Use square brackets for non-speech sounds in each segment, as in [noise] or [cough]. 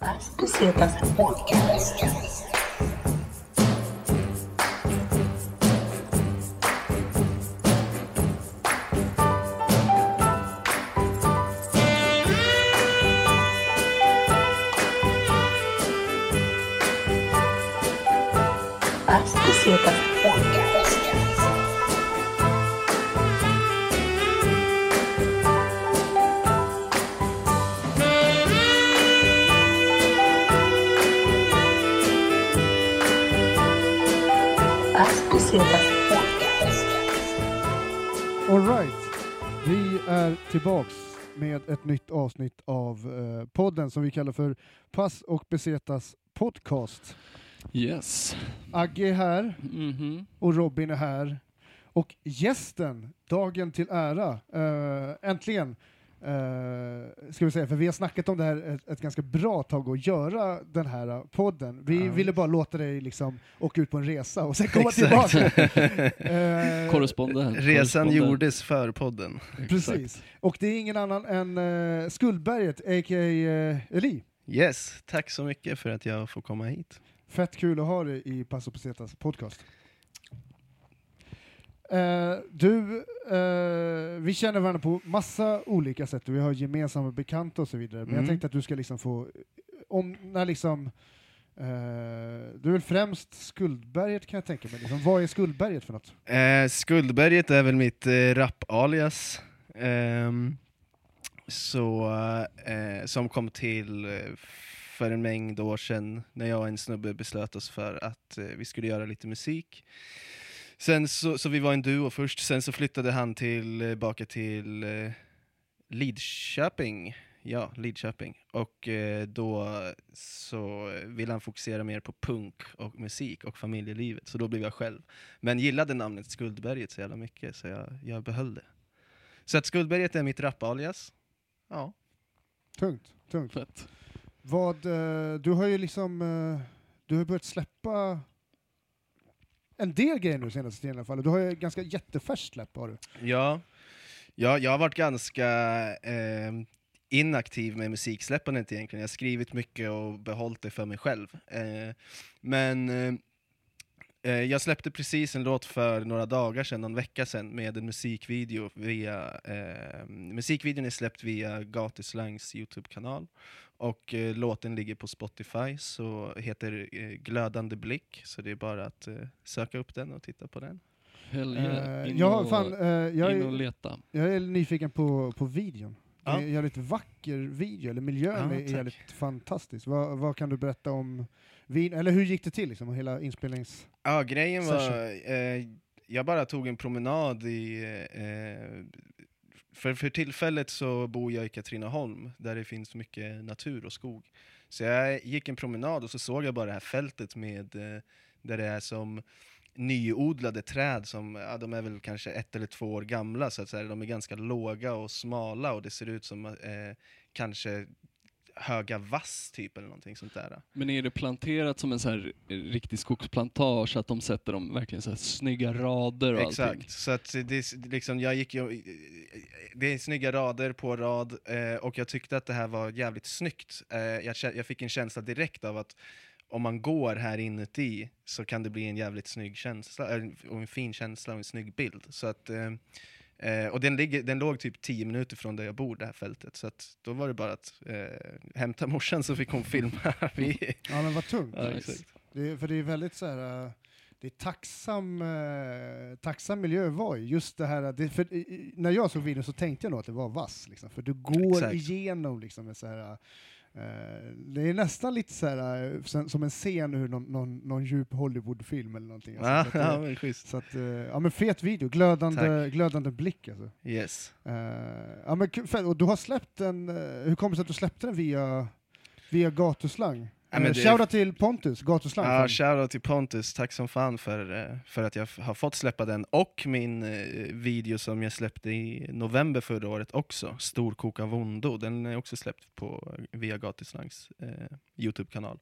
Pesetas Podcast. Avsnitt av eh, podden som vi kallar för Pass och Besetas podcast. Yes. Agge är här Mhm. och Robin är här. Och gästen, dagen till ära, eh, äntligen, eh, ska vi säga, för vi har snackat om det här ett, ett ganska bra tag att göra den här eh, podden. Vi Ja. ville bara låta dig liksom åka ut på en resa och sen komma Exakt. tillbaka. [laughs] Eh, Korrespondent. Resan gjordes för podden. Precis. Och det är ingen annan än uh, Skuldberget, a.k.a. Uh, Eli. Yes, tack så mycket för att jag får komma hit. Fett kul att ha dig i Passo Pesetas podcast. Eh, du, eh, vi känner varandra på massa olika sätt vi har gemensamma bekanta och så vidare. Men jag Mm. tänkte att du ska liksom få, om, när liksom, eh, du är väl främst Skuldberget kan jag tänka mig. Liksom, vad är Skuldberget för något? Eh, Skuldberget är väl mitt eh, rap-alias. Ehm, så, eh, som kom till för en mängd år sedan när jag och en snubbe beslöt oss för att vi skulle göra lite musik. Sen så, så vi var en duo först, sen så flyttade han tillbaka till eh, Lidköping. Ja, Lidköping. Och eh, då så ville han fokusera mer på punk och musik och familjelivet, så då blev jag själv. Men gillade namnet Skuldberget så jävla mycket, så jag, jag behöll det. Så att Skuldberget är mitt rap-alias. Ja. Tungt, tungt. Fett. Vad, eh, du har ju liksom, eh, du har börjat släppa en del grejer nu senaste tiden i alla fall. Du har ju ganska jättefärskt släpp har du. Ja, ja jag har varit ganska eh, inaktiv med musiksläppandet egentligen. Jag har skrivit mycket och behållit det för mig själv. Eh, men eh, eh, jag släppte precis en låt för några dagar sedan, någon vecka sedan, med en musikvideo via... Eh, musikvideon är släppt via Gatuslangs Youtube-kanal. Och eh, låten ligger på Spotify, så heter eh, Glödande blick, så det är bara att eh, söka upp den och titta på den. Hell yeah. Eh, In jag, har och- fan, eh, jag, in och leta. jag är nyfiken på, på videon. Det är Ja. en jävligt vacker video, eller miljön Ja, är jävligt fantastisk. Vad, vad kan du berätta om videon, eller hur gick det till liksom, hela inspelnings... Ja, grejen var, eh, jag bara tog en promenad i, eh, för, för tillfället så bor jag i Katrineholm, där det finns mycket natur och skog. Så jag gick en promenad och så såg jag bara det här fältet med, eh, där det är som nyodlade träd som, ja, de är väl kanske ett eller två år gamla, så att säga. de är ganska låga och smala och det ser ut som eh, kanske höga vass typ eller någonting sånt där. Men är det planterat som en så här riktig skogsplantage, att de sätter dem verkligen så här snygga rader och allting? Exakt, så att det, är liksom, jag gick ju, det är snygga rader på rad eh, och jag tyckte att det här var jävligt snyggt. Eh, jag, jag fick en känsla direkt av att om man går här inuti så kan det bli en jävligt snygg känsla, eh, och en fin känsla och en snygg bild. Så att, eh, eh, och den, ligger, den låg typ 10 minuter från där jag bor, det här fältet. Så att då var det bara att eh, hämta morsan så fick hon [laughs] filma. Vi, Ja men vad tungt. ja. Det är, för det är väldigt så här. eh, det är tacksam, eh, tacksam miljö att vara i. Just det här, det, för, i- när jag såg videon så tänkte jag nog att det var vass, liksom, för du går Exakt. igenom liksom, med så här, eh, det är nästan lite så här, eh, som- en scen ur någon, någon, någon djup Hollywoodfilm eller någonting. Alltså, så att, [laughs] ja, eh, så att, eh, ja men fet video, glödande, Tack. glödande blick alltså. Yes. Eh, ja, men, och du har släppt eh, hur kommer det sig att du släppte den via, via gatuslang? Men Eh, Shoutout till Pontus, gatuslang. Ja, shoutout till Pontus, tack som fan för, eh, för att jag har fått släppa den och min eh, video som jag släppte i november förra året också, Storkoka Vondo, den är också släppt på via Gatuslangs eh, Youtube-kanal.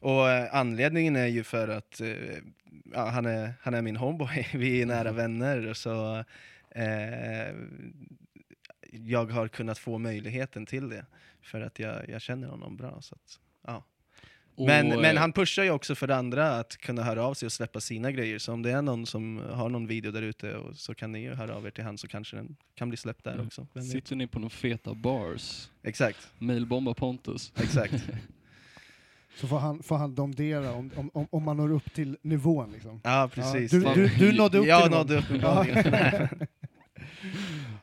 Och eh, anledningen är ju för att eh, ja, han, är, han är min homeboy, [laughs] vi är nära vänner, och så jag har kunnat få möjligheten till det för att jag, jag känner honom bra. Så att ja. Och, Men, men eh, han pushar ju också för andra att kunna höra av sig och släppa sina grejer. Så om det är någon som har någon video där ute och så kan ni ju höra av er till han så kanske den kan bli släppt där Mm. också. Vem vet? Sitter ni på några feta bars, Exakt, mailbomba Pontus. exakt. [laughs] Så får han, får han domdera om, om, om, om man når upp till nivån liksom. Ja, precis. du, du, du nådde upp jag till nådde upp Ja. uppenbarligen. [laughs]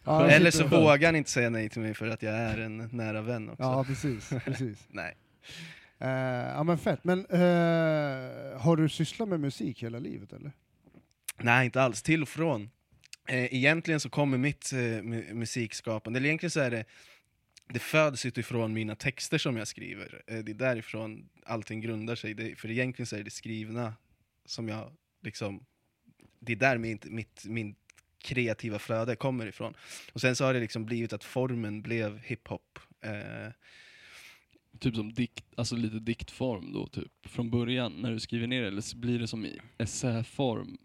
Ja, Eller så vågar han inte säga nej till mig för att jag är en nära vän också. Ja, precis. precis. [laughs] Nej. Uh, ja men fett. Men uh, har du sysslat med musik hela livet eller? Nej, inte alls. Till och från. Uh, egentligen så kommer mitt uh, musikskapande, eller egentligen så är det, det föds utifrån mina texter som jag skriver. Det är därifrån allting grundar sig. Det, för egentligen så är det skrivna som jag liksom, det är där mitt, mitt, min kreativa flöde kommer ifrån. Och sen så har det liksom blivit att formen blev hiphop. Eh, Typ som dikt, alltså lite diktform då, typ. Från början, när du skriver ner det, eller blir det som i essäform?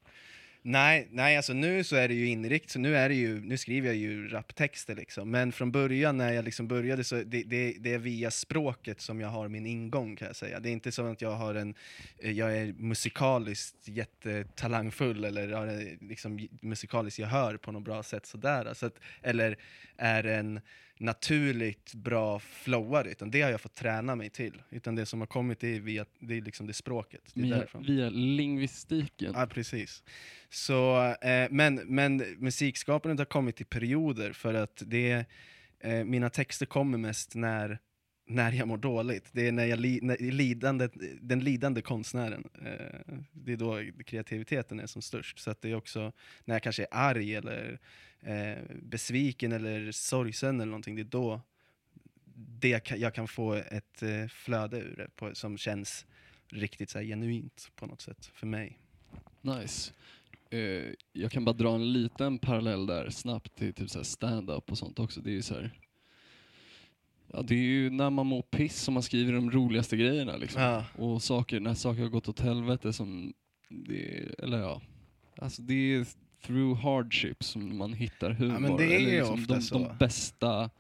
Nej, nej alltså nu så är det ju inrikt, så nu, är det ju, nu skriver jag ju raptexter liksom. Men från början när jag liksom började så det, det, det är via språket som jag har min ingång kan jag säga. Det är inte så att jag har en, eh, jag är musikaliskt jättetalangfull eller har en, liksom musikaliskt gehör på något bra sätt sådär. Så att, eller är en naturligt bra floware, utan det har jag fått träna mig till. Utan det som har kommit är via, det är liksom det språket. Det Via, via lingvistiken? Ja, precis. Så, eh, men, men musikskapandet har kommit i perioder för att det, eh, mina texter kommer mest när, när jag mår dåligt. Det är när jag li, när, lidande, den lidande konstnären. Eh, det är då kreativiteten är som störst. Så att det är också när jag kanske är arg eller eh, besviken eller sorgsen eller någonting, det är då det kan, jag kan få ett eh, flöde ur det på, som känns riktigt så här, genuint på något sätt för mig. Nice. Eh, jag kan bara dra en liten parallell där snabbt till typ så stand-up och sånt också. Det är ju så här, ja, det är ju när man mår piss som man skriver de roligaste grejerna liksom. Ja. Och saker, när saker har gått åt helvete som, det, eller ja, alltså det är through hardship som man hittar humor. men det är eller liksom ofta de, så. de bästa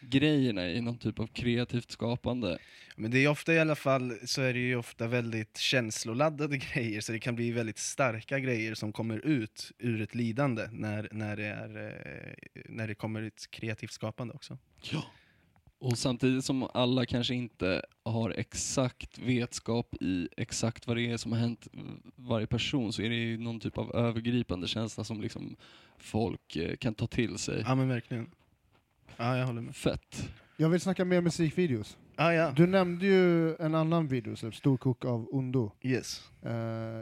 grejerna i någon typ av kreativt skapande. Men det är ofta i alla fall, så är det ju ofta väldigt känsloladdade [laughs] grejer, så det kan bli väldigt starka grejer som kommer ut ur ett lidande när, när, det, är, eh, när det kommer ett kreativt skapande också. Ja. Och samtidigt som alla kanske inte har exakt vetskap i exakt vad det är som har hänt varje person så är det ju någon typ av övergripande känsla som liksom folk eh, kan ta till sig. Ja men verkligen. Ja, jag håller med. Fett. Jag vill snacka mer musikvideos. Ah, ja, Du nämnde ju en annan video, Storkok av Ondo. yes. Eh,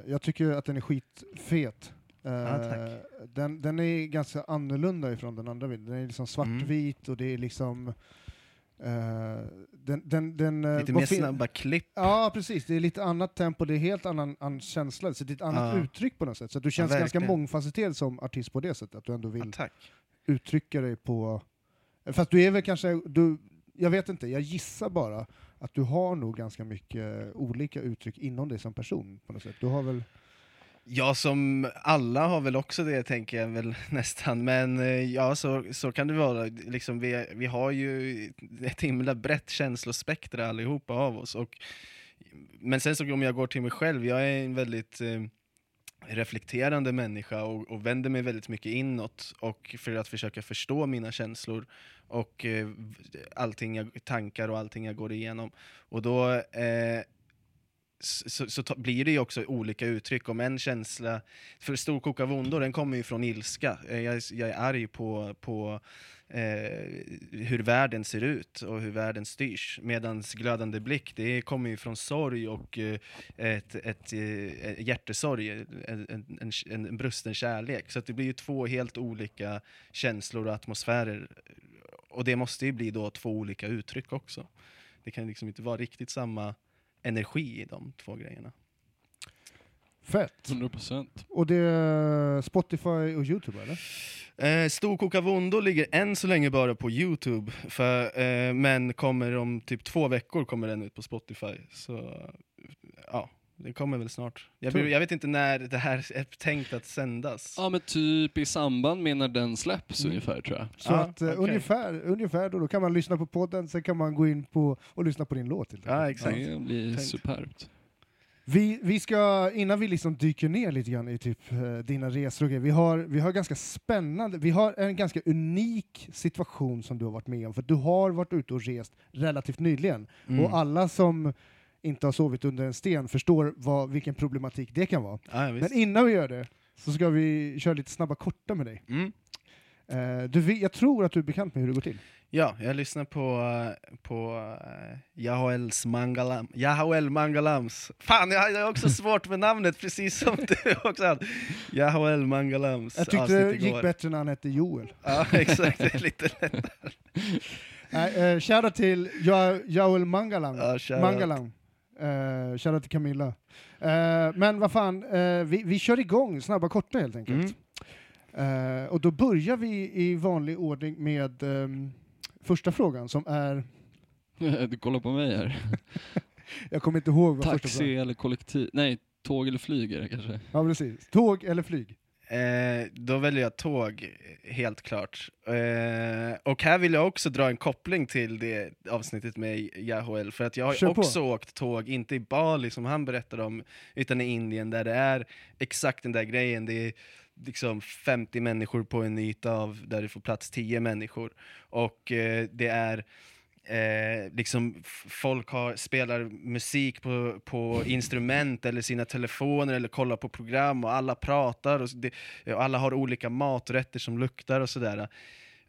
jag tycker att den är skitfet. Ja, tack. den, den är ganska annorlunda ifrån den andra videon. Den är liksom svartvit och det är liksom... eh, den, den, den, eh, Lite mer snabba klipp. Ja, precis. Det är lite annat tempo, det är helt annan, annan känsla, så det är ett annat Ja. uttryck på något sätt. Så du känns ganska verkligen. mångfacetterad som artist på det sättet, att du ändå vill Ja, uttrycka dig på... Fast du är väl kanske, du, jag vet inte, jag gissar bara att du har nog ganska mycket olika uttryck inom dig som person på något sätt. Du har väl... Ja, som alla har väl också det, tänker jag väl [laughs] nästan. Men eh, ja, så, så kan det vara. Liksom, vi, vi har ju ett himla brett känslospektra allihopa av oss. Och, men sen så om jag går till mig själv, jag är en väldigt eh, reflekterande människa och, och vänder mig väldigt mycket inåt och för att försöka förstå mina känslor och eh, allting jag, tankar och allting jag går igenom. Och då eh, så, så ta, blir det ju också olika uttryck. Om en känsla, för storkok av ondo, den kommer ju från ilska. Eh, jag, är- jag är arg på, på eh, hur världen ser ut och hur världen styrs. Medan glödande blick, det kommer ju från sorg och eh, ett, ett, ett hjärtesorg, en, en, en, en brusten kärlek. Så att det blir ju två helt olika känslor och atmosfärer. Och det måste ju bli då två olika uttryck också. Det kan liksom inte vara riktigt samma energi i de två grejerna. Fett! 100%. Och det är Spotify och Youtube eller? Eh, Storkok av ondo ligger än så länge bara på Youtube, för, eh, men kommer om typ två veckor kommer den ut på Spotify. Så Det kommer väl snart. Jag, du? jag vet inte när det här [laughs] är tänkt att sändas. Ja men typ i samband med när den släpps Mm. ungefär tror jag. Så Ja, att eh, okej. ungefär, ungefär då, då kan man lyssna på podden, sen kan man gå in på och lyssna på din låt. helt Ja, enkelt. exakt. Det blir Tänkt. superbt. Vi, vi ska, innan vi liksom dyker ner lite grann i typ eh, dina resor och grejer, vi har, vi har ganska spännande, vi har en ganska unik situation som du har varit med om, för du har varit ute och rest relativt nyligen. Mm. Och alla som inte har sovit under en sten förstår vad, vilken problematik det kan vara. Ja. Men innan vi gör det så ska vi köra lite snabba korta med dig. Mm. Eh, du, jag tror att du är bekant med hur det går till. Ja, jag lyssnar på, eh, på uh, Mangalam, Yahoel Mangalams. Fan, jag har också [laughs] svårt med namnet, precis som du också hade. Yahoel Mangalams Jag tyckte det gick bättre när han hette Joel. Ja, [laughs] exakt. Det är lite lätt. [laughs] Nej, eh, shoutout till ja, Joel Mangalang. Ja, shoutout. Eh, shoutout till Camilla. Eh, men vad fan, eh, vi, vi kör igång snabba korta helt enkelt. Eh, och då börjar vi i vanlig ordning med ehm, första frågan som är, [laughs] Du kollar på mig här. [laughs] jag kommer inte ihåg vad första Taxi frågan eller kollektiv, nej tåg eller flyg är det kanske. Ja precis. Tåg eller flyg? Eh, då väljer jag tåg, helt klart. Eh, och här vill jag också dra en koppling till det avsnittet med Yahoel, för att jag har också åkt tåg, inte i Bali som han berättade om, utan i Indien där det är exakt den där grejen, det är liksom 50 människor på en yta av där det får plats 10 människor. Och eh, det är Eh, liksom folk har, spelar musik på, på instrument eller sina telefoner eller kollar på program och alla pratar och, det, och alla har olika maträtter som luktar och sådär.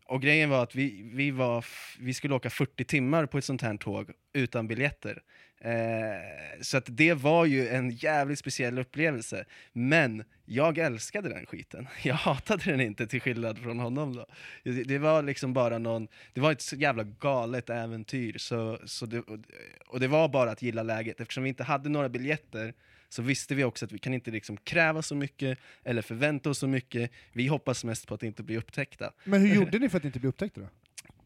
Och grejen var att vi, vi, var, vi skulle åka 40 timmar på ett sånt här tåg utan biljetter. Eh, så att det var ju en jävligt speciell upplevelse. Men jag älskade den skiten. [laughs] Jag hatade den inte till skillnad från honom då. Det, det var liksom bara någon, det var ett så jävla galet äventyr. Så, så det, och det var bara att gilla läget. Eftersom vi inte hade några biljetter så visste vi också att vi kan inte liksom kräva så mycket eller förvänta oss så mycket. Vi hoppas mest på att inte bli upptäckta. Men hur gjorde [laughs] ni för att inte bli upptäckta då?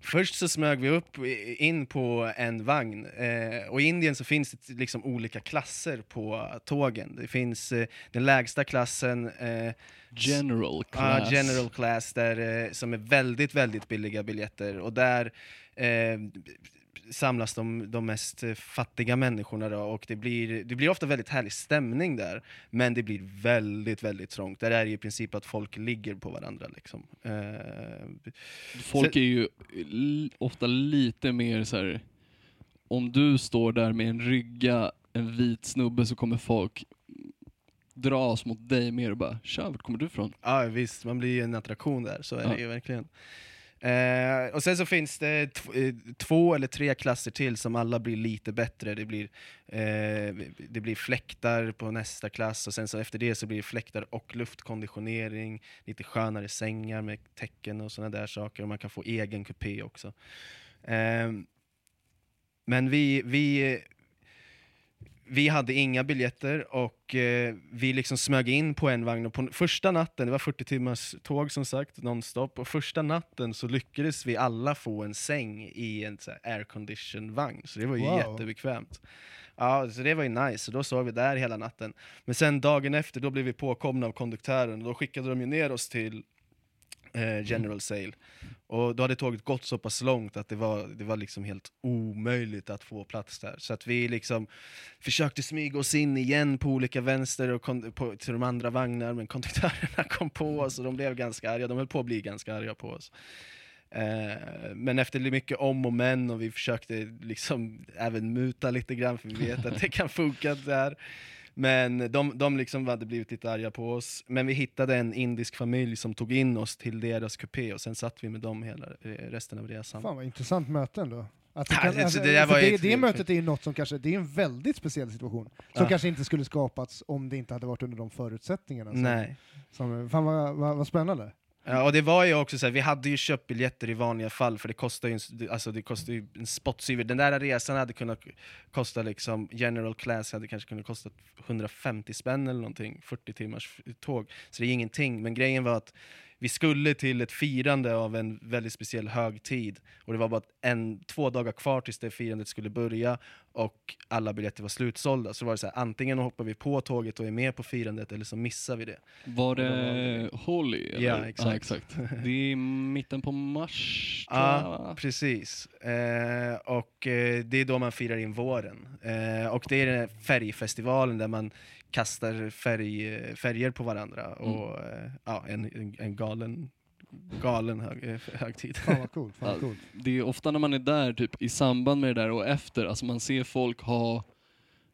Först så smög vi upp in på en vagn, eh, och i Indien så finns det liksom olika klasser på tågen. Det finns eh, den lägsta klassen, eh, General class. general class, där, eh, som är väldigt, väldigt billiga biljetter. Och där eh, samlas de, de mest eh, fattiga människorna då, och det blir, det blir ofta väldigt härlig stämning där. Men det blir väldigt, väldigt trångt. Där är det i princip att folk ligger på varandra. Liksom. Eh, Folk är ju ofta lite mer så här. om du står där med en rygga, en vit snubbe så kommer folk dras mot dig mer och bara “Tja, vart kommer du ifrån?” Ja visst, man blir ju en attraktion där, så är Ja. det ju verkligen. Eh, och sen så finns det eh, två eller tre klasser till som alla blir lite bättre. Det blir, eh, det blir fläktar på nästa klass och sen så efter det så blir det fläktar och luftkonditionering, lite skönare sängar med täcken och sådana där saker. Och man kan få egen kupé också. Eh, men vi, vi, vi hade inga biljetter och eh, vi liksom smög in på en vagn och på första natten, det var 40 timmars tåg som sagt, nonstop, och första natten så lyckades vi alla få en säng i en aircondition vagn, så det var ju Wow. jättebekvämt. Ja, så det var ju nice, så då sov vi där hela natten. Men sen dagen efter, då blev vi påkomna av konduktören, och då skickade de ju ner oss till General Sale. Och då hade tåget gått så pass långt att det var, det var liksom helt omöjligt att få plats där. Så att vi liksom försökte smyga oss in igen på olika vänster och på, till de andra vagnar, men konduktörerna [laughs] kom på oss och de blev ganska arga. De höll på att bli ganska arga på oss. Eh, men efter mycket om och men och vi försökte liksom även muta lite grann för vi vet att det kan funka där. Men de, de liksom hade blivit lite arga på oss. Men vi hittade en indisk familj som tog in oss till deras kupé och sen satt vi med dem hela eh, resten av resan. Fan vad intressant möte ändå. Att det, kan, alltså, det var det, det mötet är ju något som kanske, det är en väldigt speciell situation. Som Ja. kanske inte skulle skapats om det inte hade varit under de förutsättningarna. Som, Nej. Som, fan vad, vad, vad spännande. Ja, och det var ju också så här, vi hade ju köpt biljetter i vanliga fall för det kostar ju en, alltså det kostar ju en spottsyver. Den där resan hade kunnat kosta liksom, general class hade kanske kunnat kosta 150 spänn eller någonting, 40 timmars tåg. Så det är ingenting, men grejen var att vi skulle till ett firande av en väldigt speciell högtid och det var bara en, två dagar kvar tills det firandet skulle börja och alla biljetter var slutsålda. Så var det så här, antingen hoppar vi på tåget och är med på firandet eller så missar vi det. Var då var det Holly? Eller? Ja, exakt. exakt. Det är i mitten på mars, Ja, va? precis. Eh, och eh, det är då man firar in våren. Eh, och det är den här färgfestivalen där man kastar färg, färger på varandra. Mm. Och eh, ja, en, en, en galen, galen hög, eh, högtid. Fan vad coolt. Fan vad Ja. coolt. Det är ofta när man är där, typ i samband med det där och efter, alltså man ser folk ha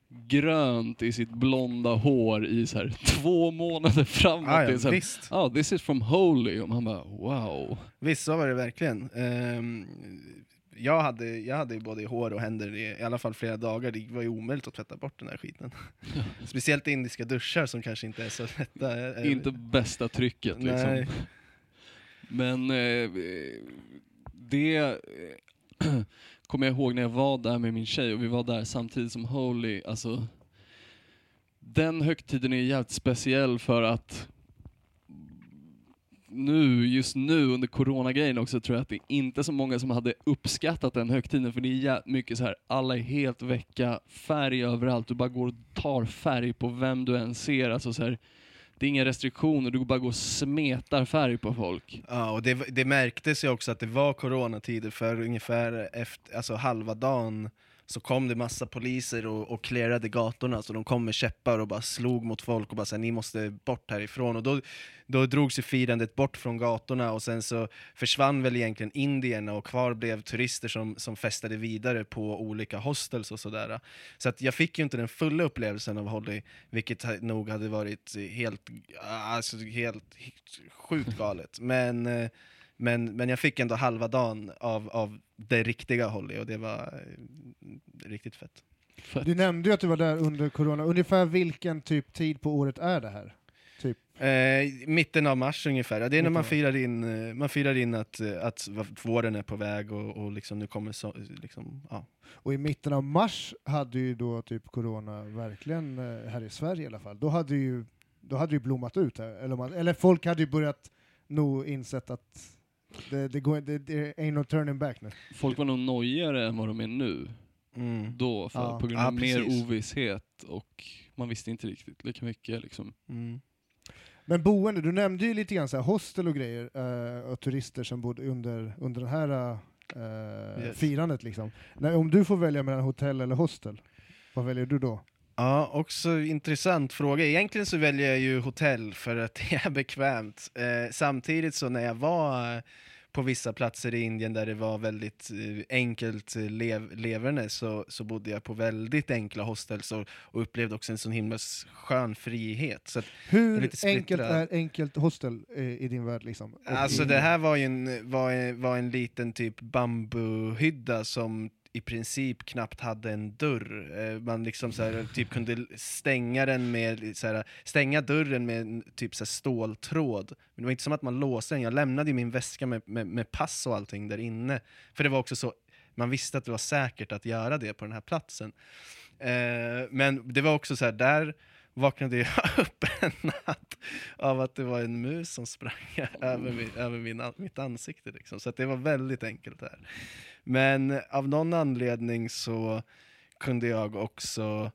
grönt i sitt blonda hår i så här två månader framåt. Ah, det är ja, så här, visst. oh, this is from Holy. Och man bara wow. Visst, så var det verkligen. Ehm, jag, hade, jag hade både hår och händer i, i alla fall flera dagar. Det var ju omöjligt att tvätta bort den här skiten. [laughs] Speciellt indiska duschar som kanske inte är så lätta. Inte bästa trycket liksom. Nej. Men eh, det eh, [clears throat] kommer jag ihåg när jag var där med min tjej och vi var där samtidigt som Holy. Alltså, den högtiden är jävligt speciell för att nu, just nu under coronagrejen också tror jag att det är inte så många som hade uppskattat den högtiden för det är jävligt mycket så här, alla är helt väcka, färg överallt, du bara går och tar färg på vem du än ser. Alltså så här, det är inga restriktioner, du bara går och smetar färg på folk. Ja, och det, det märktes ju också att det var coronatider för ungefär efter, alltså halva dagen så kom det massa poliser och, och clearade gatorna, så de kom med käppar och bara slog mot folk och bara sa ni måste bort härifrån. Och då, då drogs ju firandet bort från gatorna och sen så försvann väl egentligen indierna och kvar blev turister som, som festade vidare på olika hostels och sådär. Så att jag fick ju inte den fulla upplevelsen av Holly, vilket nog hade varit helt, alltså helt, helt sjukt galet. Men, eh, men, men jag fick ändå halva dagen av, av det riktiga Holly och det var eh, riktigt fett. Fett. Du nämnde ju att du var där under corona. Ungefär vilken typ tid på året är det här? Typ. Eh, mitten av mars ungefär, det är när man firar in, eh, man firar in att, eh, att våren är på väg och, och liksom nu kommer så, liksom, ja. Och i mitten av mars hade ju då typ corona verkligen, här i Sverige i alla fall, då hade ju, då hade ju blommat ut här. Eller, man, eller folk hade ju börjat nog insett att det, det, går, det, det ain't no turning back nu. Folk var nog nojigare än vad de är nu. Mm. Då, för, Ja. på grund Ja, av mer precis. ovisshet och man visste inte riktigt lika mycket. Liksom. Mm. Men boende, du nämnde ju lite grann så här hostel och grejer, eh, och turister som bodde under, under det här eh, Yes. firandet liksom. När, om du får välja mellan hotell eller hostel, vad väljer du då? Ja, också intressant fråga. Egentligen så väljer jag ju hotell för att [laughs] det är bekvämt. Eh, samtidigt så när jag var eh, på vissa platser i Indien där det var väldigt eh, enkelt eh, lev leverne så, så bodde jag på väldigt enkla hostels och, och upplevde också en sån himla skön frihet. Så Hur enkelt är enkelt hostel i din värld liksom? Alltså det här var ju en, var, var en liten typ bambuhydda som i princip knappt hade en dörr. Eh, man liksom så här, typ kunde stänga den med, så här, stänga dörren med typ så här ståltråd. Men det var inte som att man låste den, jag lämnade min väska med, med, med pass och allting där inne. För det var också så, man visste att det var säkert att göra det på den här platsen. Eh, men det var också så här, där vaknade jag [laughs] upp en natt av att det var en mus som sprang [laughs] över, min, över min, mitt ansikte. Liksom. Så att det var väldigt enkelt där. Men av någon anledning så kunde jag också,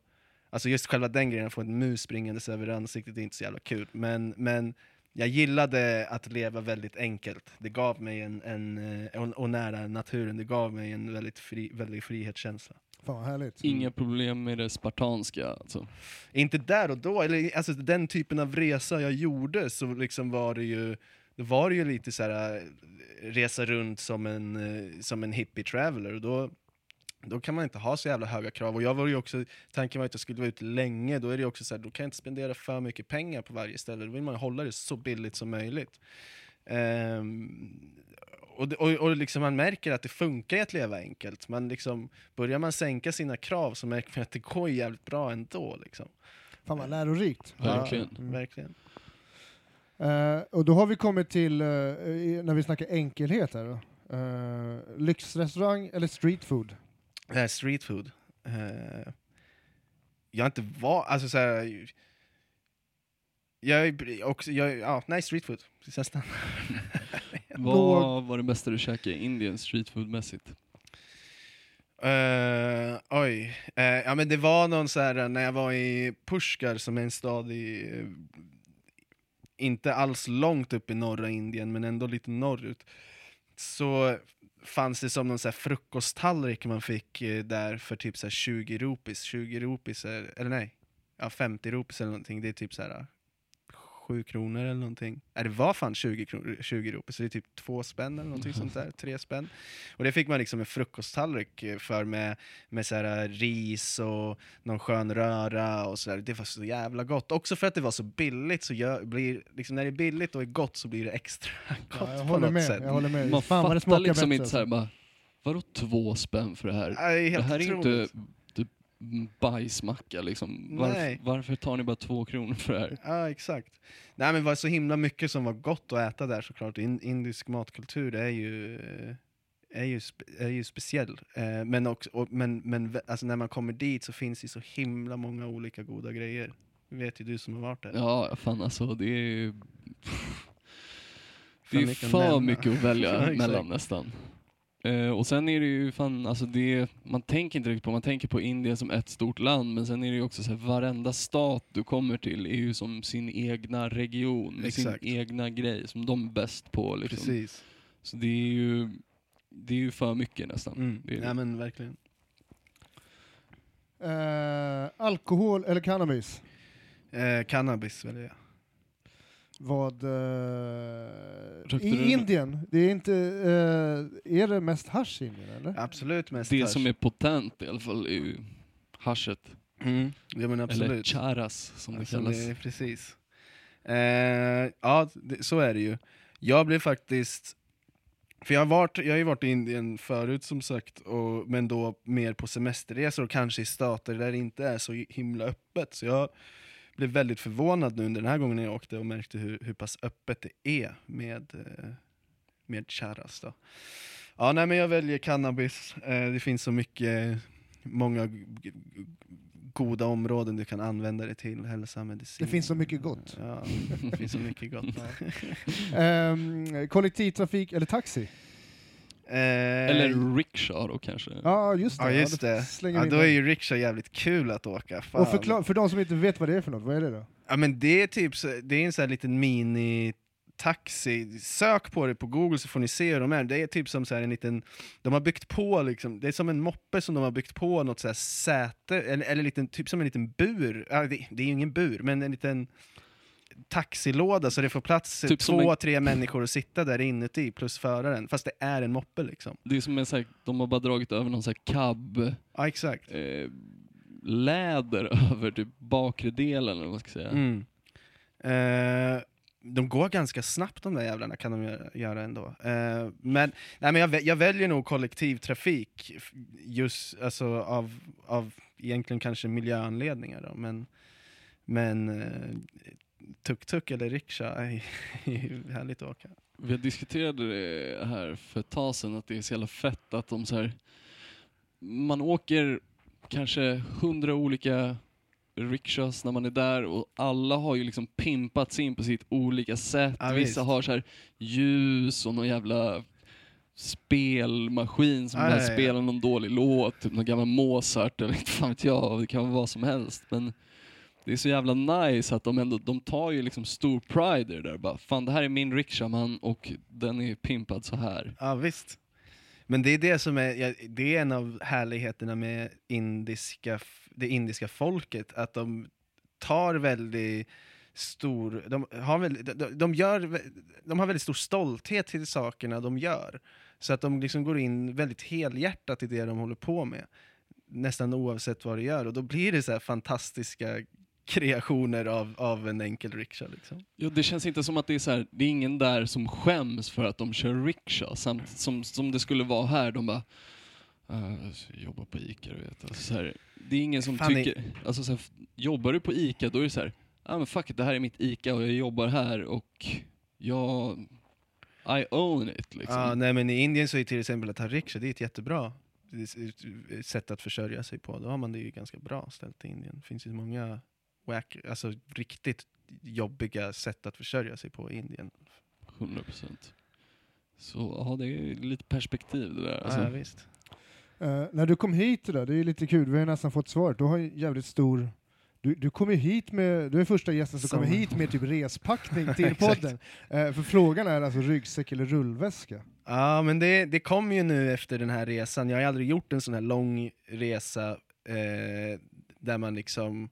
alltså just själva den grejen, att få en mus springandes över ansiktet är inte så jävla kul. Men, men jag gillade att leva väldigt enkelt. Det gav mig en, en eh, och, och nära naturen, det gav mig en väldigt, fri, väldigt frihetskänsla. Fan vad härligt. Inga problem med det spartanska. Alltså. Inte där och då, eller alltså den typen av resa jag gjorde så liksom var det ju då var det ju lite så här äh, resa runt som en, eh, som en hippie traveler och då, då kan man inte ha så jävla höga krav. Och jag var ju också, tanken var att jag skulle vara ute länge, då är det också så här, då kan jag inte spendera för mycket pengar på varje ställe, då vill man hålla det så billigt som möjligt. Ehm, och, det- och, och liksom man märker att det funkar i att leva enkelt. Man liksom, börjar man sänka sina krav så märker man att det går jävligt bra ändå. Liksom. Fan vad lärorikt. Verkligen. Ja, Mm. verkligen. Eh, och då har vi kommit till, i- när vi snackar enkelhet här då. Eh, lyxrestaurang eller street food? Här street food. Jag har inte varit, alltså så här, jag är också, jag, ja, nej street food. Nästan. [laughs] Vad var det bästa du käkade i Indien streetfoodmässigt? Eh, oj. Eh, ja, men det var någon så här när jag var i Pushkar som är en stad i inte alls långt upp i norra Indien men ändå lite norrut. Så fanns det som någon så här frukosttallrik man fick eh, där för typ så här 20 rupees. 20 rupees, är, eller nej, ja, 50 rupees eller någonting. Det är typ så här 7 kronor eller någonting. Nej, det var fan 20, kronor, 20 rupees, så det är typ två spänn eller någonting sånt där. Tre spänn. Och det fick man liksom en frukosttallrik eh, för med, med så här ris och någon skön röra och sådär. Det var så jävla gott. Också för att det var så billigt, så gör, blir, liksom när det är billigt och är gott så blir det extra [laughs] gott Ja, jag på något med. sätt. Jag håller med. Man Fan fattar liksom bättre, inte såhär alltså. bara, vadå två spänn för det här? Ja, det här är otroligt. inte bajsmacka liksom. Varför, Nej. varför tar ni bara två kronor för det här? Ja, exakt. Nej men det var så himla mycket som var gott att äta där såklart. In, indisk matkultur är ju, är ju, spe, är ju speciell. Eh, men också, och, men, men alltså, när man kommer dit så finns det så himla många olika goda grejer. Det vet ju du som har varit där. Ja, fan alltså det är ju... För Det är att för nämna. mycket att [laughs] välja mellan nästan. Eh, och sen är det ju fan, alltså det, man tänker inte riktigt på, man tänker på Indien som ett stort land, men sen är det ju också så här, varenda stat du kommer till är ju som sin egna region, med sin Exakt. egna grej, som de är bäst på liksom. Precis. Så det är ju, det är ju för mycket nästan. Mm. Det är det. Ja men verkligen. Eh, alkohol eller cannabis? Eh, cannabis väljer jag. Vad... Eh, I Indien, det är inte... Eh, är det mest hasch i Indien eller? Absolut mest Det hasch. som är potent i alla fall är ju haschet. Mm. Ja men Eller absolut. charas som det Alltså, kallas. det är precis. Eh, ja, det, så är det ju. Jag blev faktiskt... För jag har, varit, jag har ju varit i Indien förut som sagt, och, men då mer på semesterresor och kanske i stater där det inte är så himla öppet. Så jag blev väldigt förvånad nu under den här gången när jag åkte och märkte hur, hur pass öppet det är med, eh, med charas. Då. Ja, nej, men jag väljer cannabis. Eh, det finns så mycket, många goda områden du kan använda det till, hälsa, medicin. Det finns så mycket gott. Ja, det finns så mycket gott. [laughs] Ehm, kollektivtrafik eller taxi? Eh, Eller rickshaw då kanske. Ja, just det. Ja just då det. Ja, då är ju riksha jävligt kul att åka. Fan. Och förklar, för de som inte vet vad det är för något, vad är det då? Ja men det är typ så, det är en sån här liten mini taxi, sök på det på google så får ni se hur de är. Det är typ som så här en liten, de har byggt på liksom, det är som en moppe som de har byggt på något så här säte, eller, eller liten, typ som en liten bur, ja, det, det är ju ingen bur, men en liten taxilåda så det får plats Typ två, en- tre människor att sitta där inuti plus föraren, fast det är en moppe liksom. Det är som en så här, de har bara dragit över någon så här cab Ja exakt. eh, läder [laughs] över typ bakre delen eller vad man ska säga. Mm. Eh, de går ganska snabbt de där jävlarna kan de göra- göra ändå. Eh, men nej, men jag, jag väljer nog kollektivtrafik, just alltså, av, av egentligen kanske miljöanledningar. Då, men men eh, tuk-tuk eller riksha [laughs] är härligt att åka. Vi diskuterade det här för ett tag sedan, att det är så jävla fett att de så här, man åker kanske hundra olika rickshaws när man är där och alla har ju liksom pimpats in på sitt olika sätt. Ja, Vissa visst. har så här ljus och någon jävla spelmaskin som ja. spelar någon dålig låt, typ någon gammal Mozart eller [laughs] inte fan vet jag, det kan vara vad som helst. Men det är så jävla nice att de ändå, de tar ju liksom stor pride i det där. Bara, fan det här är min rikshaman och den är pimpad så här. Ja visst. Men det är det som är, ja, det är en av härligheterna med indiska, det indiska folket, att de tar väldigt stor, de har, väldigt, de, de, gör, de har väldigt stor stolthet till sakerna de gör. Så att de liksom går in väldigt helhjärtat i det de håller på med. Nästan oavsett vad de gör. Och då blir det så här fantastiska kreationer av, av en enkel riksha. Liksom. Ja, det känns inte som att det är så här, det är ingen där som skäms för att de kör riksha, samt som, som det skulle vara här. De bara, "Ah, jag jobbar på ICA, du vet. Alltså, så här, det är ingen som Fan, tycker, alltså så här, jobbar du på ICA då är det så här, ah, men fuck it, det här är mitt ICA och jag jobbar här och jag, I own it liksom. Ja, nej, men I Indien så är till exempel att ha riksha, det är ett jättebra sätt att försörja sig på. Då har man det ju ganska bra ställt i Indien. Det finns ju många wack, alltså riktigt jobbiga sätt att försörja sig på i Indien. 100 procent. Så ja, det är lite perspektiv det där. Alltså, ja, visst. Eh, när du kom hit, där, det är lite kul, vi har nästan fått svaret, du har en jävligt stor du, du kommer ju hit med, du är första gästen som Som- kommer hit med typ respackning [laughs] till podden. Eh, för frågan är alltså ryggsäck eller rullväska? Ja, men det, det kom ju nu efter den här resan. Jag har aldrig gjort en sån här lång resa eh, där man liksom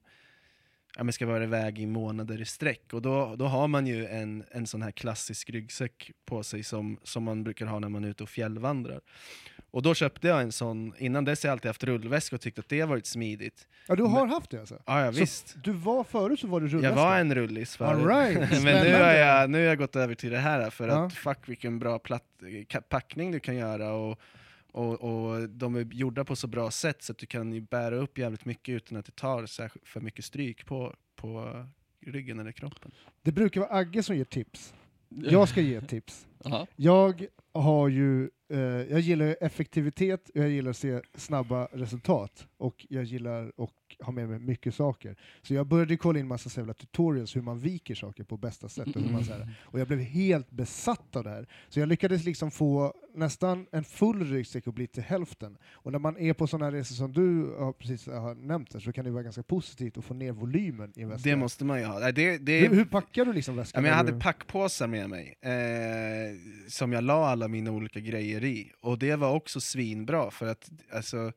ja, men ska vara iväg i månader i sträck. Och då, då har man ju en, en sån här klassisk ryggsäck på sig som, som man brukar ha när man är ute och fjällvandrar. Och då köpte jag en sån, innan dess har jag alltid haft rullväska och tyckt att det har varit smidigt. Ja, du har haft det alltså? Ja, ja Så visst. Du var förut så var du rullväska? Jag var en rullis förut. All right, [laughs] Men nu har, jag, nu har jag gått över till det här för Ja. att fuck vilken bra platt, ka- packning du kan göra och, och, och de är gjorda på så bra sätt så att du kan ju bära upp jävligt mycket utan att det tar särskilt för mycket stryk på, på ryggen eller kroppen. Det brukar vara Agge som ger tips. [laughs] Jag ska ge tips. Jag har ju, jag gillar effektivitet, jag gillar att se snabba resultat och jag gillar att ha med mig mycket saker. Så jag började kolla in massa så tutorials hur man viker saker på bästa sätt. Och, hur man, så här, och jag blev helt besatt av det här. Så jag lyckades liksom få nästan en full ryggsäck att bli till hälften. Och när man är på sådana resor som du har precis har nämnt här, så kan det vara ganska positivt att få ner volymen i väskan. Det måste man ju ha. Det, det, hur, hur packar du liksom Ja, väskan? men jag hade du- packpåsar med mig, eh, som jag la alla mina olika grejer i. Och det var också svinbra, för att alltså,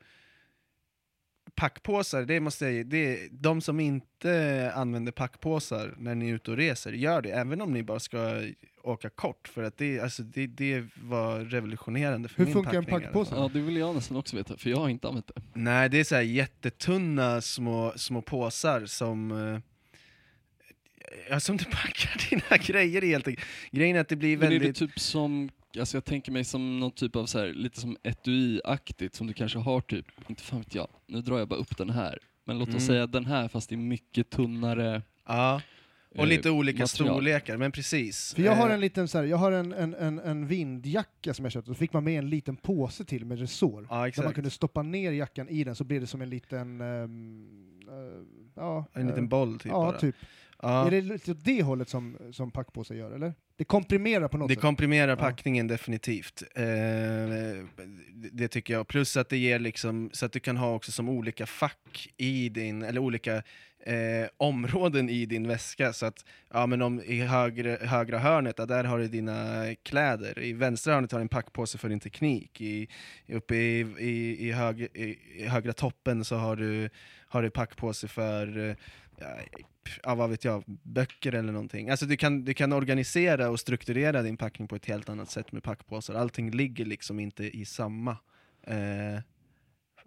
packpåsar, det måste jag, det, de som inte använder packpåsar när ni är ute och reser, gör det, även om ni bara ska åka kort, för att det, alltså, det, det var revolutionerande för Hur min funkar en packning packpåse? Ja, det vill jag nästan också veta, för jag har inte använt det. Nej, det är så här jättetunna små, små påsar som eh, Ja, som du [laughs] packar dina grejer i helt enkelt. Grejen är att det blir Men är väldigt... det typ som, alltså jag tänker mig som någon typ av så här, lite som etui-aktigt som du kanske har typ, inte fan vet jag, nu drar jag bara upp den här. Men låt oss Mm. säga den här fast i mycket tunnare Ja, och eh, lite olika material. storlekar, men precis. För jag har Eh, en liten så här, jag har en, en, en, en vindjacka som jag köpte, så fick man med en liten påse till med resår. Ja, Där man kunde stoppa ner jackan i den så blev det som en liten... ehm, eh, ja, En liten eh, boll typ Ja, bara. typ. Ja. Är det lite åt det hållet som, som packpåsar gör, eller? Det komprimerar på något Det sätt. komprimerar packningen definitivt. Eh, det tycker jag. Plus att det ger liksom, så att du kan ha också som olika fack i din, eller olika eh, områden i din väska. Så att, ja men om i högre, högra hörnet, ja, där har du dina kläder. I vänstra hörnet har du en packpåse för din teknik. I, uppe i, i, i, hög, i, i högra toppen så har du, har du packpåse för ja, vad vet jag, böcker eller någonting. Alltså du kan, du kan organisera och strukturera din packning på ett helt annat sätt med packpåsar. Allting ligger liksom inte i samma eh,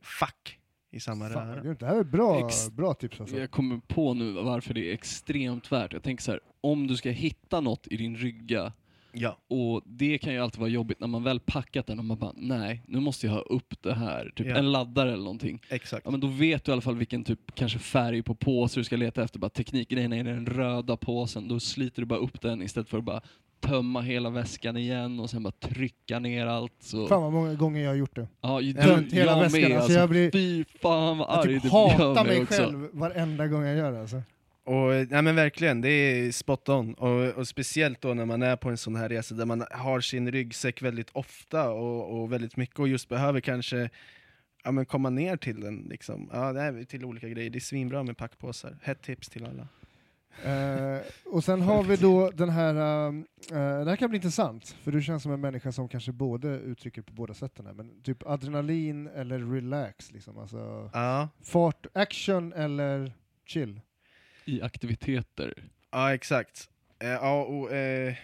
fack, i samma Fan, röra. det här är bra, Ex- bra tips alltså. Jag kommer på nu varför det är extremt värt. Jag tänker så här, om du ska hitta något i din rygga, Ja, och det kan ju alltid vara jobbigt när man väl packat den och man bara, nej, nu måste jag ha upp det här. Typ Ja. en laddare eller någonting. exakt. Ja men då vet du i alla fall vilken typ kanske färg på påse du ska leta efter. Bara tekniken är den röda påsen, då sliter du bara upp den istället för att bara tömma hela väskan igen och sen bara trycka ner allt. Så. Fan vad många gånger jag har gjort det. Ja, ju- Tömt du, hela jag väskan, med, alltså alltså, jag blir- Fy fan vad Jag arg typ det gör hatar mig också. själv varenda gång jag gör det alltså. Och, nej men verkligen, det är spot on. Och, och speciellt då när man är på en sån här resa där man har sin ryggsäck väldigt ofta och, och väldigt mycket och just behöver kanske ja, men komma ner till den. Liksom. Ja, det är till olika grejer. Det är svinbra med packpåsar. Hett tips till alla. Eh, och sen har vi då den här, eh, det här kan bli intressant, för du känns som en människa som kanske både uttrycker på båda sätten här, men typ adrenalin eller relax, liksom. alltså Ja, fart, action eller chill. I aktiviteter. ja exakt. Eh, ja, och, eh,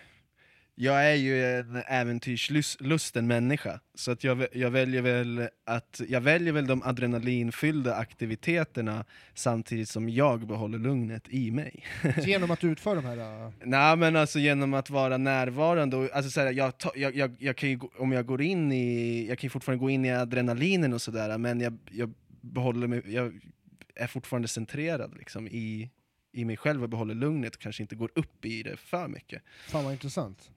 jag är ju en äventyrslusten människa, så att jag, jag, väljer väl att, jag väljer väl de adrenalinfyllda aktiviteterna samtidigt som jag behåller lugnet i mig. Genom att du utför de här... eh, [laughs] Nej men alltså genom att vara närvarande, och, alltså, jag, ta, jag, jag, jag kan ju, gå- om jag går in i, jag kan ju fortfarande gå in i adrenalinen och sådär, men jag, jag behåller mig, jag är fortfarande centrerad liksom, i, i mig själv och behåller lugnet och kanske inte går upp i det för mycket. fan vad intressant.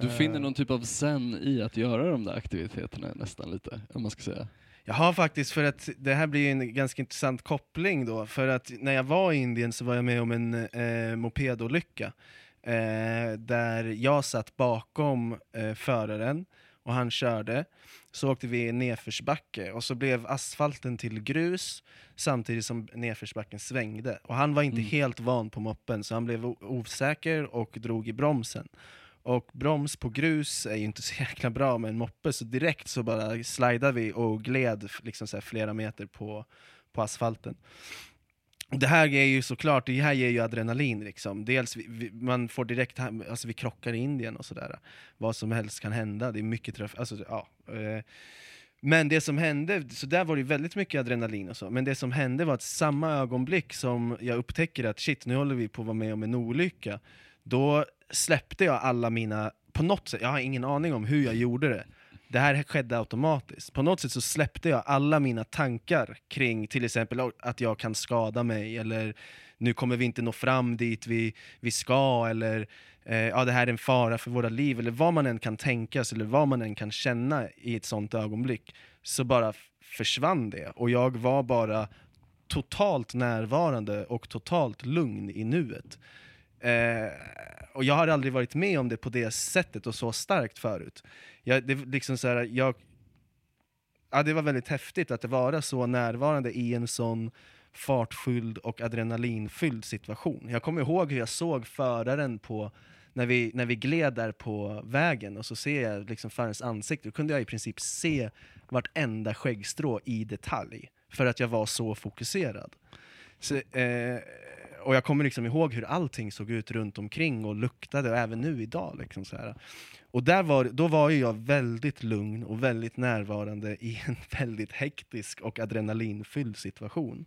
Du Eh, finner någon typ av zen i att göra de där aktiviteterna nästan lite, om man ska säga. Jag har faktiskt, för att det här blir ju en ganska intressant koppling då, för att när jag var i Indien så var jag med om en eh, mopedolycka. Eh, där jag satt bakom eh, föraren och han körde. Så åkte vi nedförsbacke och så blev asfalten till grus samtidigt som nedförsbacken svängde. Och han var inte Mm. helt van på moppen så han blev osäker och drog i bromsen. Och broms på grus är ju inte så [laughs] jäkla bra med en moppe så direkt så bara slidade vi och gled liksom så flera meter på, på asfalten. Det här ger ju såklart, det här ger ju adrenalin liksom. Dels vi, vi, man får direkt, alltså vi krockar i Indien och sådär. Vad som helst kan hända, det är mycket trafik, alltså ja. eh. Men det som hände, så där var det ju väldigt mycket adrenalin och så, men det som hände var att samma ögonblick som jag upptäcker att shit, nu håller vi på att vara med om en olycka, då släppte jag alla mina, på något sätt, jag har ingen aning om hur jag gjorde det, det här skedde automatiskt. På något sätt så släppte jag alla mina tankar kring till exempel att jag kan skada mig, eller nu kommer vi inte nå fram dit vi, vi ska, eller eh, ja, det här är en fara för våra liv, eller vad man än kan tänka eller vad man än kan känna i ett sånt ögonblick, så bara försvann det. Och jag var bara totalt närvarande och totalt lugn i nuet. Eh, och jag har aldrig varit med om det på det sättet och så starkt förut. Jag, det, liksom så här, jag, ja, det var väldigt häftigt att vara så närvarande i en sån fartfylld och adrenalinfylld situation. Jag kommer ihåg hur jag såg föraren på när vi, när vi gled där på vägen och så ser jag liksom förarens ansikte, då kunde jag i princip se vartenda skäggstrå i detalj för att jag var så fokuserad. Så, eh, och jag kommer liksom ihåg hur allting såg ut runt omkring och luktade, och även nu idag. Liksom så här. Och där var, då var ju jag väldigt lugn och väldigt närvarande i en [laughs] väldigt hektisk och adrenalinfylld situation.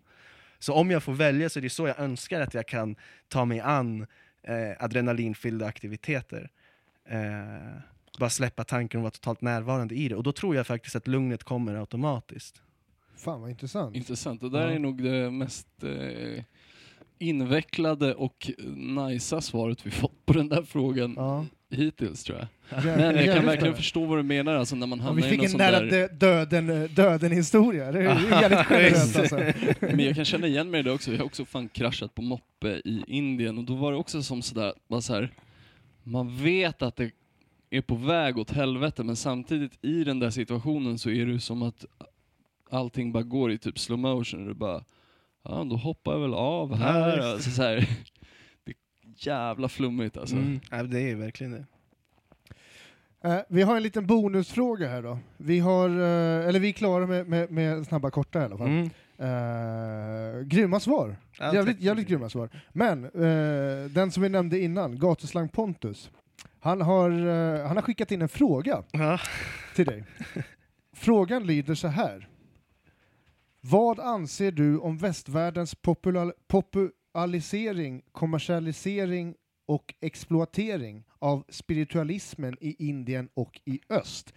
Så om jag får välja så är det så jag önskar att jag kan ta mig an eh, adrenalinfyllda aktiviteter. Eh, bara släppa tanken och vara totalt närvarande i det. Och då tror jag faktiskt att lugnet kommer automatiskt. Fan vad intressant. Intressant. Det där Ja. är nog det mest eh, invecklade och najsa svaret vi fått på den där frågan Ja. hittills tror jag. Jä- Men jag kan verkligen förstå vad du menar alltså när man Ja, hamnar vi i fick någon en sån nära där... dö- döden, döden historia. Det är ju [laughs] jävligt generöst [laughs] alltså. Men jag kan känna igen mig i det också. Jag har också fan kraschat på moppe i Indien och då var det också som sådär, bara så här, man vet att det är på väg åt helvete men samtidigt i den där situationen så är det som att allting bara går i typ slow motion och du bara, ja då hoppar jag väl av Ja, här. visst. Alltså, så här [laughs] det är jävla flummigt alltså. Mm. Ja, det är verkligen det. Eh, vi har en liten bonusfråga här då. Vi har, eh, eller vi är klara med, med, med snabba korta i alla fall. Mm. Eh, grymma svar. Ja, jävligt, jävligt grymma svar. Men eh, den som vi nämnde innan, gatuslang Pontus, han har, han har skickat in en fråga Ja. till dig. [laughs] Frågan lyder så här. Vad anser du om västvärldens popular, popularisering, kommersialisering och exploatering av spiritualismen i Indien och i öst?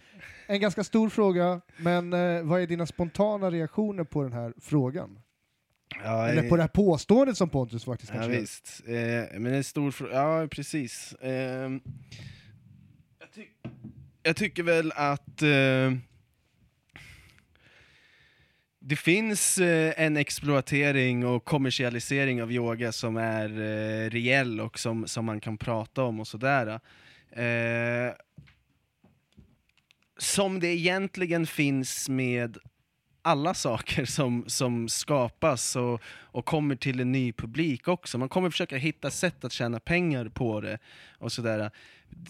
En ganska stor fråga, men eh, vad är dina spontana reaktioner på den här frågan? Ja, Eller på det här påståendet som Pontus faktiskt Ja, kanske gör. visst. Eh, men en stor fråga, ja precis. Eh, jag, ty jag tycker väl att eh, det finns eh, en exploatering och kommersialisering av yoga som är eh, reell och som, som man kan prata om och sådär. Eh, som det egentligen finns med alla saker som, som skapas och, och kommer till en ny publik också. Man kommer försöka hitta sätt att tjäna pengar på det. och sådär.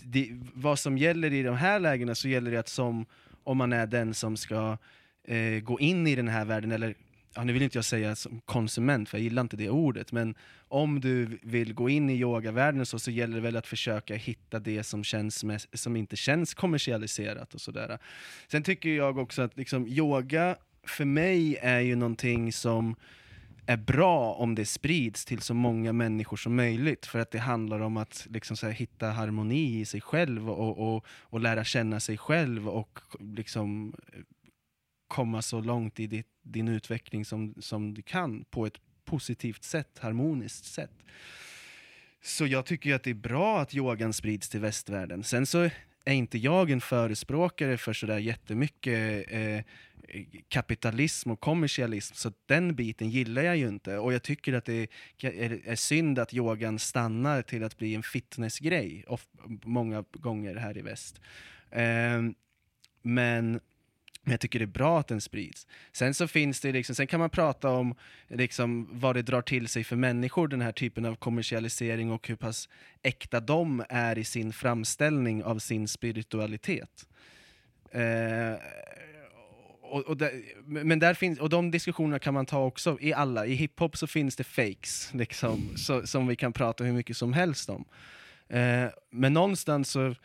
Det, vad som gäller i de här lägena så gäller det att som, om man är den som ska eh, gå in i den här världen, eller ja, nu vill inte jag säga som konsument, för jag gillar inte det ordet, men om du vill gå in i yogavärlden så, så gäller det väl att försöka hitta det som, känns mest, som inte känns kommersialiserat och sådär. Sen tycker jag också att liksom, yoga för mig är ju någonting som är bra om det sprids till så många människor som möjligt för att det handlar om att liksom så här, hitta harmoni i sig själv och, och, och lära känna sig själv och liksom komma så långt i ditt, din utveckling som, som du kan på ett positivt sätt, harmoniskt sätt. Så jag tycker ju att det är bra att yogan sprids till västvärlden. Sen så är inte jag en förespråkare för sådär jättemycket eh, kapitalism och kommersialism, så den biten gillar jag ju inte. Och jag tycker att det är, är synd att yogan stannar till att bli en fitnessgrej, of, många gånger här i väst. Eh, men men jag tycker det är bra att den sprids. Sen så finns det liksom, sen kan man prata om liksom vad det drar till sig för människor, den här typen av kommersialisering och hur pass äkta de är i sin framställning av sin spiritualitet. Eh, och, och där, men där finns, och de diskussionerna kan man ta också i alla. I hiphop så finns det fakes, liksom, så, som vi kan prata hur mycket som helst om. Eh, men någonstans så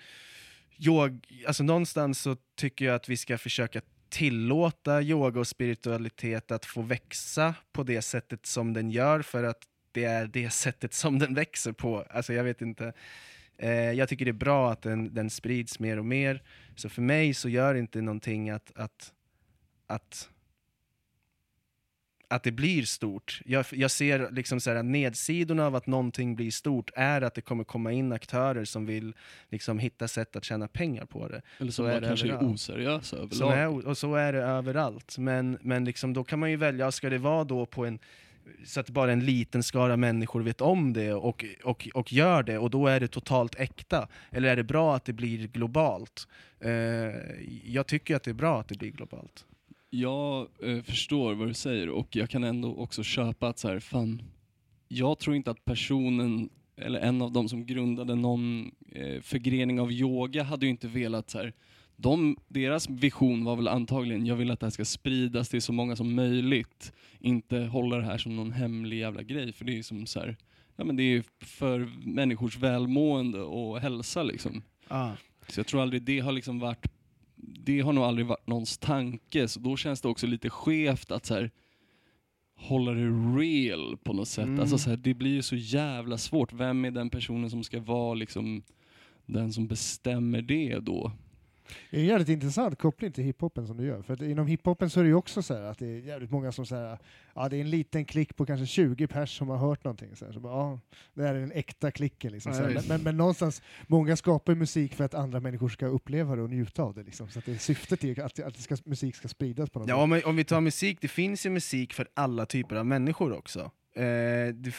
jag, alltså någonstans så tycker jag att vi ska försöka tillåta yoga och spiritualitet att få växa på det sättet som den gör för att det är det [laughs] sättet som den växer på. Alltså jag vet inte. Eh, jag tycker det är bra att den, den sprids mer och mer. Så för mig så gör det inte någonting att, att, att att det blir stort. Jag, jag ser liksom så här, nedsidorna av att någonting blir stort är att det kommer komma in aktörer som vill liksom hitta sätt att tjäna pengar på det. Eller Så som är bara det kanske är överallt. oseriösa överlag. Som är, och så är det överallt. Men, men liksom, då kan man ju välja, ska det vara då på en så att bara en liten skara människor vet om det och, och, och gör det, och då är det totalt äkta? Eller är det bra att det blir globalt? Eh, jag tycker att det är bra att det blir globalt. Jag eh, förstår vad du säger och jag kan ändå också köpa att så här, fan, jag tror inte att personen, eller en av de som grundade någon eh, förgrening av yoga hade ju inte velat så här, de, deras vision var väl antagligen, jag vill att det här ska spridas till så många som möjligt. Inte hålla det här som någon hemlig jävla grej, för det är som så här, ja men det är för människors välmående och hälsa liksom. Ah. Så jag tror aldrig det har liksom varit, det har nog aldrig varit någons tanke, så då känns det också lite skevt att så här, hålla det real på något sätt. Mm. Alltså så här, det blir ju så jävla svårt. Vem är den personen som ska vara liksom den som bestämmer det då? Det är en jävligt intressant koppling till hiphopen som du gör. För att inom hiphopen så är det ju också så här att det är jävligt många som säger ja det är en liten klick på kanske 20 pers som har hört någonting. Så här, så bara, ja, det här är den äkta klicken. Liksom, Ja, visst. Men, men någonstans, många skapar musik för att andra människor ska uppleva det och njuta av det. Liksom. Så att det är syftet är att, att ska, musik ska spridas på något Ja, sätt. om, vi- om vi tar musik, det finns ju musik för alla typer av människor också. Eh, det,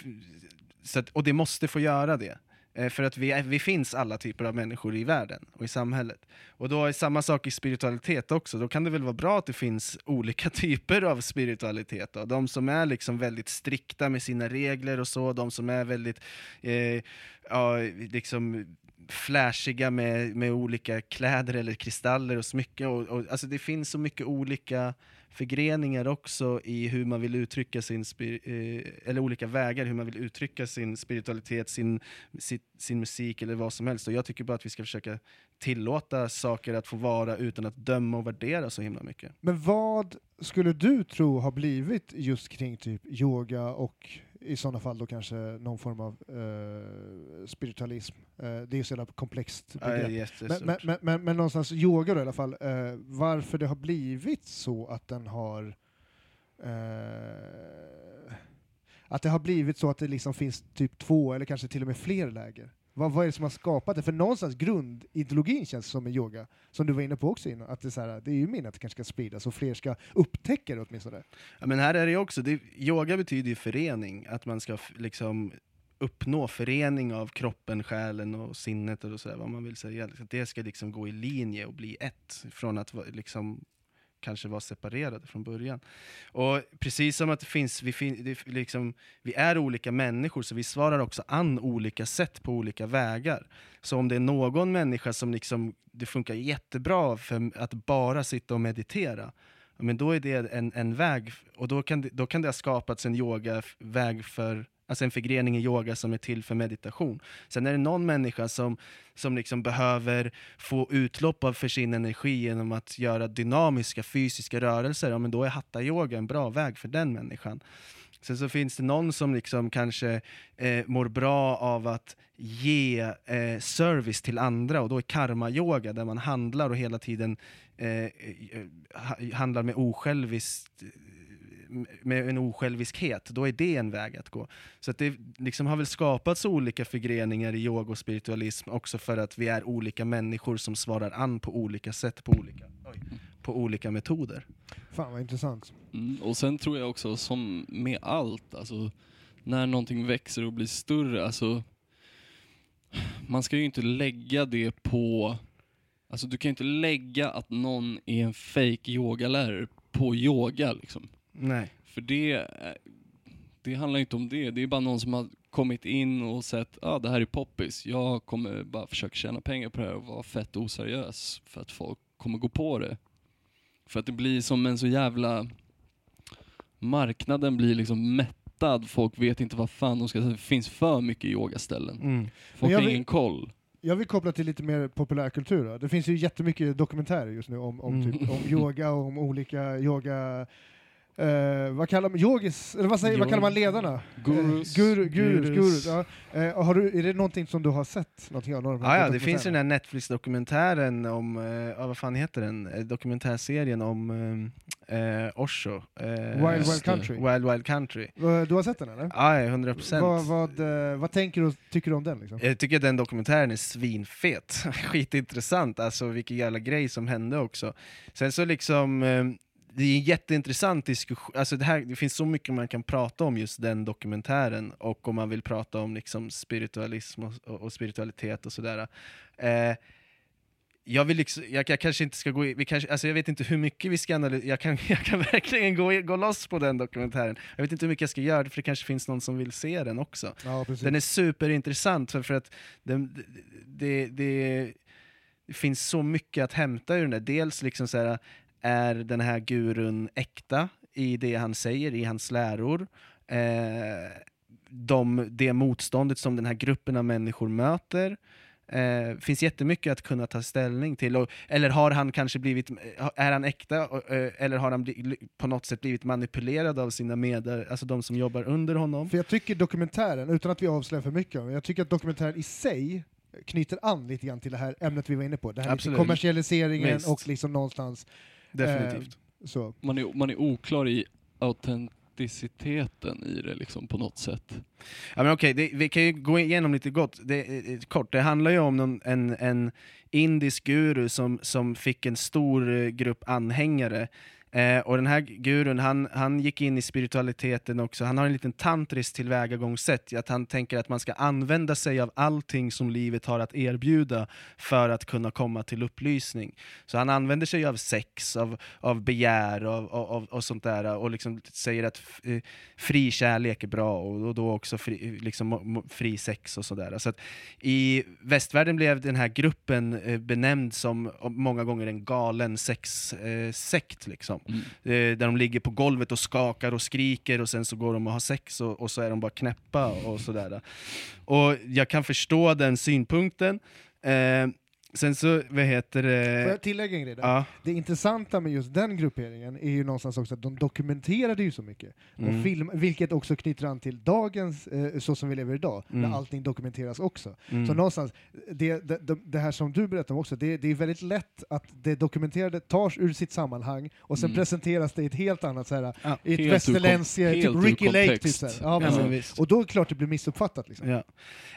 att, och det måste få göra det. Eh, för att vi, vi finns alla typer av människor i världen och i samhället. Och då är samma sak i spiritualitet också, då kan det väl vara bra att det finns olika [laughs] typer av spiritualitet. Då. De som är liksom väldigt strikta med sina regler och så, de som är väldigt eh, ja, liksom flashiga med, med olika kläder eller kristaller och smycken. Och, och, alltså det finns så mycket olika förgreningar också i hur man vill uttrycka sin, eh, eller olika vägar hur man vill uttrycka sin spiritualitet, sin, sin, sin musik eller vad som helst. Och jag tycker bara att vi ska försöka tillåta saker att få vara utan att döma och värdera så himla mycket. Men vad skulle du tro har blivit just kring typ yoga och i sådana fall då kanske någon form av eh, spiritualism? Eh, det är ju så jävla komplext begrepp. jättestort. Men, men, men, men, men någonstans yoga då i alla fall, eh, varför det har blivit så att den har eh, att det har blivit så att det liksom finns typ två eller kanske till och med fler läger. Vad, vad är det som har skapat det? För någonstans grundideologin känns som med yoga, som du var inne på också innan, att det är, så här, det är ju min att det kanske ska spridas och fler ska upptäcka det åtminstone. Ja, men här är det ju också, det, yoga betyder ju förening, att man ska liksom uppnå förening av kroppen, själen och sinnet och sådär, vad man vill säga. Att det ska liksom gå i linje och bli ett, från att liksom kanske var separerade från början. Och precis som att det finns, vi, fin, det, liksom, vi är olika människor, så vi svarar också an olika sätt på olika vägar. Så om det är någon människa som liksom, det funkar jättebra för att bara sitta och meditera, men då är det en, en väg, och då kan, det, då kan det ha skapats en yogaväg för Alltså en förgrening i yoga som är till för meditation. Sen är det någon människa som, som liksom behöver få utlopp av för sin energi genom att göra dynamiska fysiska rörelser, ja men då är hatta-yoga en bra väg för den människan. Sen så finns det någon som liksom kanske eh, mår bra av att ge eh, service till andra och då är karma-yoga där man handlar och hela tiden eh, eh handlar med osjälviskt med en osjälviskhet, då är det en väg att gå. Så att det liksom har väl skapats olika förgreningar i yoga och spiritualism också för att vi är olika människor som svarar an på olika sätt, på olika, oj, på olika metoder. Fan vad intressant. Mm, och sen tror jag också som med allt, alltså när någonting växer och blir större, alltså man ska ju inte lägga det på Alltså du kan ju inte lägga att någon är en fake yogalärare på yoga liksom. Nej. För det, eh, det handlar inte om det. Det är bara någon som har kommit in och sett, ah, det här är poppis. Jag kommer bara försöka tjäna pengar på det här och vara fett oseriös för att folk kommer gå på det. För att det blir som en så jävla... Marknaden blir liksom mättad, folk vet inte vad fan de ska säga. Det finns för mycket yogaställen. Mm. Folk har vill- ingen koll. Jag vill koppla till lite mer populärkultur. Då. Det finns ju jättemycket dokumentärer just nu om, om, Mm. typ, om [laughs] yoga och om olika yoga... Eh, vad kallar man yogis? Eller vad, säger, vad kallar man ledarna? Gurus. Eh, guru, gurus, Gurus. ja. eh, har du, är det någonting som du har sett? Någonting av någon här Ja, det finns ju den här Netflix-dokumentären om, eh, vad fan heter den? Eh, Dokumentärserien om eh, eh, Osho. Eh, Wild Wild. Country. Wild Wild Country. Du har sett den eller? Ja, ja, 100 procent. Vad, vad, eh, vad tänker du och tycker du om den? Liksom? Jag tycker att den dokumentären är svinfet. [laughs] Skitintressant, alltså vilken jävla grej som hände också. Sen så liksom, eh, det är en jätteintressant diskussion, alltså det, här, det finns så mycket man kan prata om just den dokumentären, och om man vill prata om liksom spiritualism och, och, spiritualitet och sådär. Eh, jag, vill liksom, jag, jag kanske inte ska gå i, vi kanske, alltså jag vet inte hur mycket vi ska analysera, jag kan, [laughs] jag kan verkligen gå, gå loss på den dokumentären. Jag vet inte hur mycket jag ska göra, för det kanske finns någon som vill se den också. Ja. Den är superintressant för, för att den, det, det, det finns så mycket att hämta ur den där. Dels liksom så här, är den här gurun äkta i det han säger, i hans läror? Eh, de, det motståndet som den här gruppen av människor möter? Eh, finns jättemycket att kunna ta ställning till. Och, eller har han kanske blivit, är han äkta, eh, eller har han bli, på något sätt blivit manipulerad av sina medar, alltså de som jobbar under honom? För jag tycker dokumentären, utan att vi avslöjar för mycket, jag tycker att dokumentären i sig knyter an lite grann till det här ämnet vi var inne på. Det här kommersialiseringen Visst. och liksom någonstans Definitivt. så. Man är, man är oklar i autenticiteten i det liksom på något sätt. Ja, men okej, det, vi kan ju gå igenom lite gott, det, eh, kort. Det handlar ju om någon, en, en indisk guru som, som fick en stor eh, grupp anhängare. Eh, och den här gurun, han, han gick in i spiritualiteten också. Han har en liten tantrisk tillvägagångssätt, att han tänker att man ska använda sig av allting som livet har att erbjuda för att kunna komma till upplysning. Så han använder sig av sex, av, av begär och, av, av, sånt där och liksom säger att eh, fri kärlek är bra och, och då också fri, liksom, fri sex och sådär. Så att I västvärlden blev den här gruppen eh, benämnd som många gånger en galen sexsekt. Eh, liksom. Mm. Eh, där de ligger på golvet och skakar och skriker och sen så går de och har sex och, och så är de bara knäppa och sådär. Och jag kan förstå den synpunkten. Eh, sen så, vad heter Får det? jag tillägga en grej där? Ja, Det intressanta med just den grupperingen är ju någonstans också att de dokumenterade ju så mycket. De Mm. film, vilket också knyter an till dagens, eh, så som vi lever idag, Mm. när allting dokumenteras också. mm. Så någonstans, det, det, det, det här som du berättar om också, det, det är väldigt lätt att det dokumenterade tas ur sitt sammanhang och sen Mm. presenteras det i ett helt annat, så här, Ja, i ett västerländskt, typ Ricky Lake. Typ, kontext. så här. Ja, Ja, och då är det klart det blir missuppfattat. Liksom. Ja.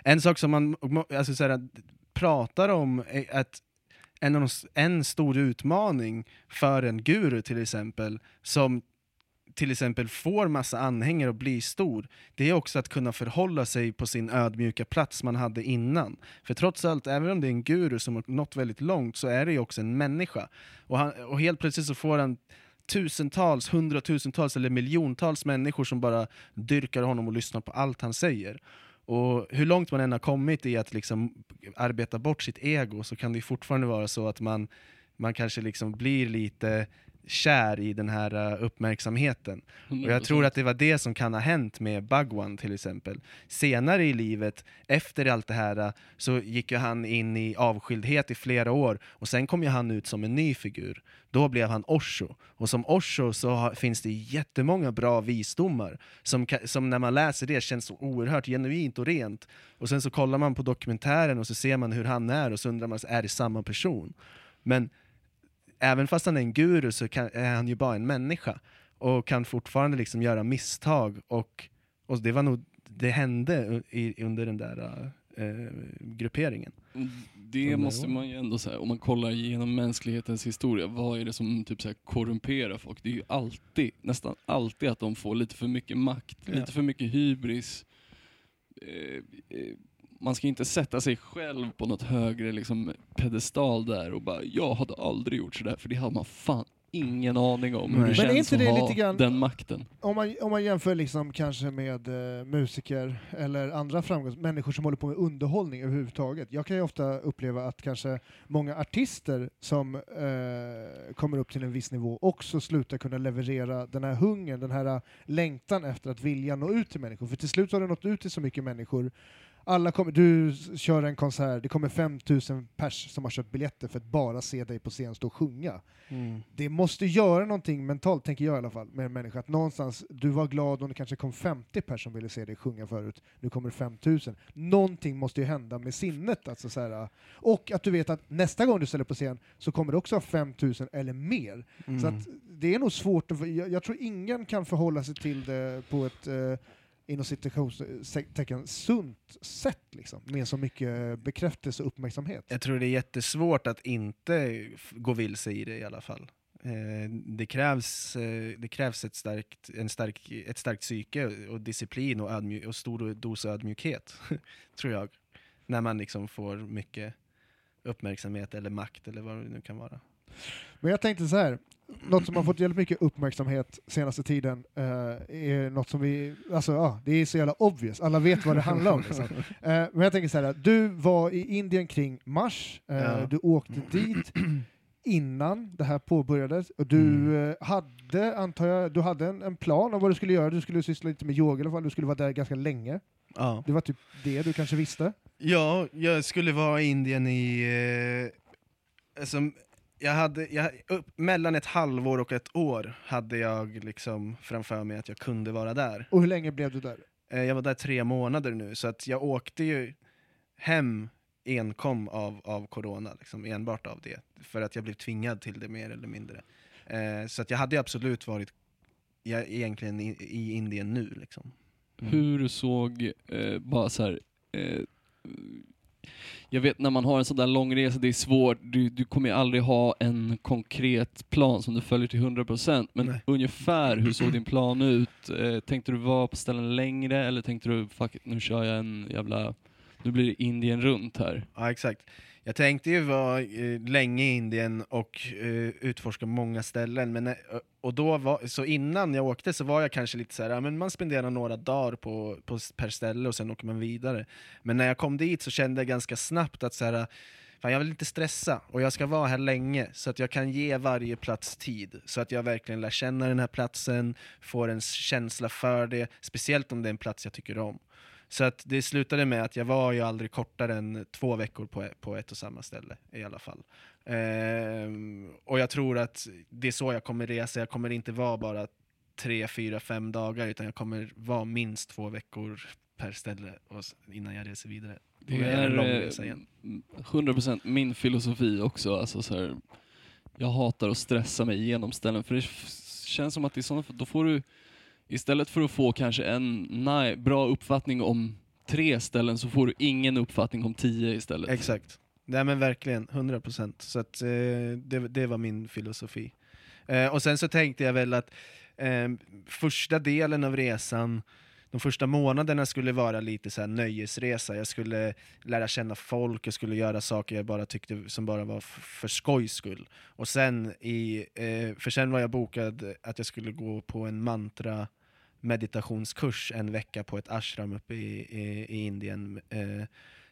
En sak som man alltså, så här, pratar om att en, av de, en stor utmaning för en guru till exempel, som till exempel får massa anhängare och blir stor, det är också att kunna förhålla sig på sin ödmjuka plats man hade innan. För trots allt, även om det är en guru som har nått väldigt långt, så är det ju också en människa. Och, han, och helt plötsligt så får han tusentals, hundratusentals eller miljontals människor som bara dyrkar honom och lyssnar på allt han säger. Och hur långt man än har kommit i att liksom arbeta bort sitt ego så kan det fortfarande vara så att man, man kanske liksom blir lite kär i den här uh, uppmärksamheten. Och jag tror att det var det som kan ha hänt med Bhagwan till exempel. Senare i livet, efter allt det här, uh, så gick ju han in i avskildhet i flera år och sen kom ju han ut som en ny figur. Då blev han Osho. Och som Osho så har, finns det jättemånga bra visdomar som, som när man läser det känns så oerhört genuint och rent. Och sen så kollar man på dokumentären och så ser man hur han är och så undrar man, är det samma person? Men även fast han är en guru så kan, är han ju bara en människa och kan fortfarande liksom göra misstag och, och det var nog, det hände i, under den där eh, grupperingen. Det Under måste man ju ändå säga, om man kollar igenom mänsklighetens historia, vad är det som typ så här korrumperar folk? Det är ju alltid, nästan alltid att de får lite för mycket makt, Ja. lite för mycket hybris. Eh, eh, man ska inte sätta sig själv på något högre liksom, pedestal där och bara jag hade aldrig gjort sådär, för det hade man fan ingen aning om hur det Men är känns inte att det ha lite grann- den makten. Om man, om man jämför liksom kanske med eh, musiker eller andra framgångs människor som håller på med underhållning överhuvudtaget. Jag kan ju ofta uppleva att kanske många artister som eh, kommer upp till en viss nivå också slutar kunna leverera den här hungern, den här eh, längtan efter att vilja nå ut till människor. För till slut har du nått ut till så mycket människor alla kommer, du kör en konsert, det kommer 5000 pers som har köpt biljetter för att bara se dig på scen stå och sjunga Mm. det måste göra någonting mentalt, tänker jag i alla fall, med en människa. Att någonstans, du var glad om det kanske kom 50 personer som ville se dig sjunga förut, nu kommer det 5000. Någonting måste ju hända med sinnet. Alltså så här, och att du vet att nästa gång du ställer på scen så kommer det också ha 5000 eller mer. Så Mm. att det är nog svårt, jag, jag tror ingen kan förhålla sig till det på ett eh, inom citationstecken sunt sätt, liksom, med så mycket bekräftelse och uppmärksamhet. Jag tror det är jättesvårt att inte gå vilse i det i alla fall. Eh, det krävs, eh, det krävs ett, starkt, en stark, ett starkt psyke och disciplin och, ödmju- och stor dos ödmjukhet, [laughs] tror jag. När man liksom får mycket uppmärksamhet eller makt eller vad det nu kan vara. Men jag tänkte så här, något som har fått väldigt mycket uppmärksamhet senaste tiden eh, är något som vi, alltså ja, det är så jävla obvious, alla vet vad det handlar om. Liksom. [laughs] Eh, men jag tänker så här, du var i Indien kring mars, eh, Ja. du åkte dit innan det här påbörjades och du Mm. eh, hade, antar jag, du hade en, en plan om vad du skulle göra, du skulle syssla lite med yoga i alla fall, du skulle vara där ganska länge. Ja. Det var typ det du kanske visste? Ja, jag skulle vara i Indien i... Eh, alltså, jag hade, jag, upp, mellan ett halvår och ett år hade jag liksom framför mig att jag kunde vara där. Och hur länge blev du där? Eh, jag var där tre månader nu, så att jag åkte ju hem enkom av, av corona, liksom, enbart av det. För att jag blev tvingad till det mer eller mindre. Eh, så att jag hade absolut varit jag, egentligen i, i Indien nu. Liksom. Mm. Hur såg, eh, bara så här, eh, jag vet när man har en sån där lång resa, det är svårt, du, du kommer ju aldrig ha en konkret plan som du följer till 100% men Nej. ungefär hur såg din plan ut? Eh, tänkte du vara på ställen längre eller tänkte du fuck it, nu kör jag en jävla, nu blir det Indien runt här? Ja, exakt. Jag tänkte ju vara eh, länge i Indien och eh, utforska många ställen, men, eh, och då var, så innan jag åkte så var jag kanske lite så här, ja, men man spenderar några dagar på, på, per ställe och sen åker man vidare. Men när jag kom dit så kände jag ganska snabbt att så här, fan, jag vill inte stressa och jag ska vara här länge så att jag kan ge varje plats tid. Så att jag verkligen lär känna den här platsen, får en känsla för det, speciellt om det är en plats jag tycker om. Så att det slutade med att jag var ju aldrig kortare än två veckor på, på ett och samma ställe i alla fall. Ehm, och jag tror att det är så jag kommer resa, jag kommer inte vara bara tre, fyra, fem dagar utan jag kommer vara minst två veckor per ställe innan jag reser vidare. Det Och en lång är resa igen. eh, 100% min filosofi också. Alltså så här, jag hatar att stressa mig igenom ställen för det känns som att i sådana då får du istället för att få kanske en nej, bra uppfattning om tre ställen så får du ingen uppfattning om tio istället. Exakt. Nej men verkligen, 100%. Så att, eh, det, det var min filosofi. Eh, och sen så tänkte jag väl att eh, första delen av resan, de första månaderna skulle vara lite så här nöjesresa. Jag skulle lära känna folk, jag skulle göra saker jag bara tyckte som bara var för skojs skull. Och sen i, eh, för sen var jag bokad att jag skulle gå på en mantra meditationskurs en vecka på ett ashram uppe i, i, i Indien, eh,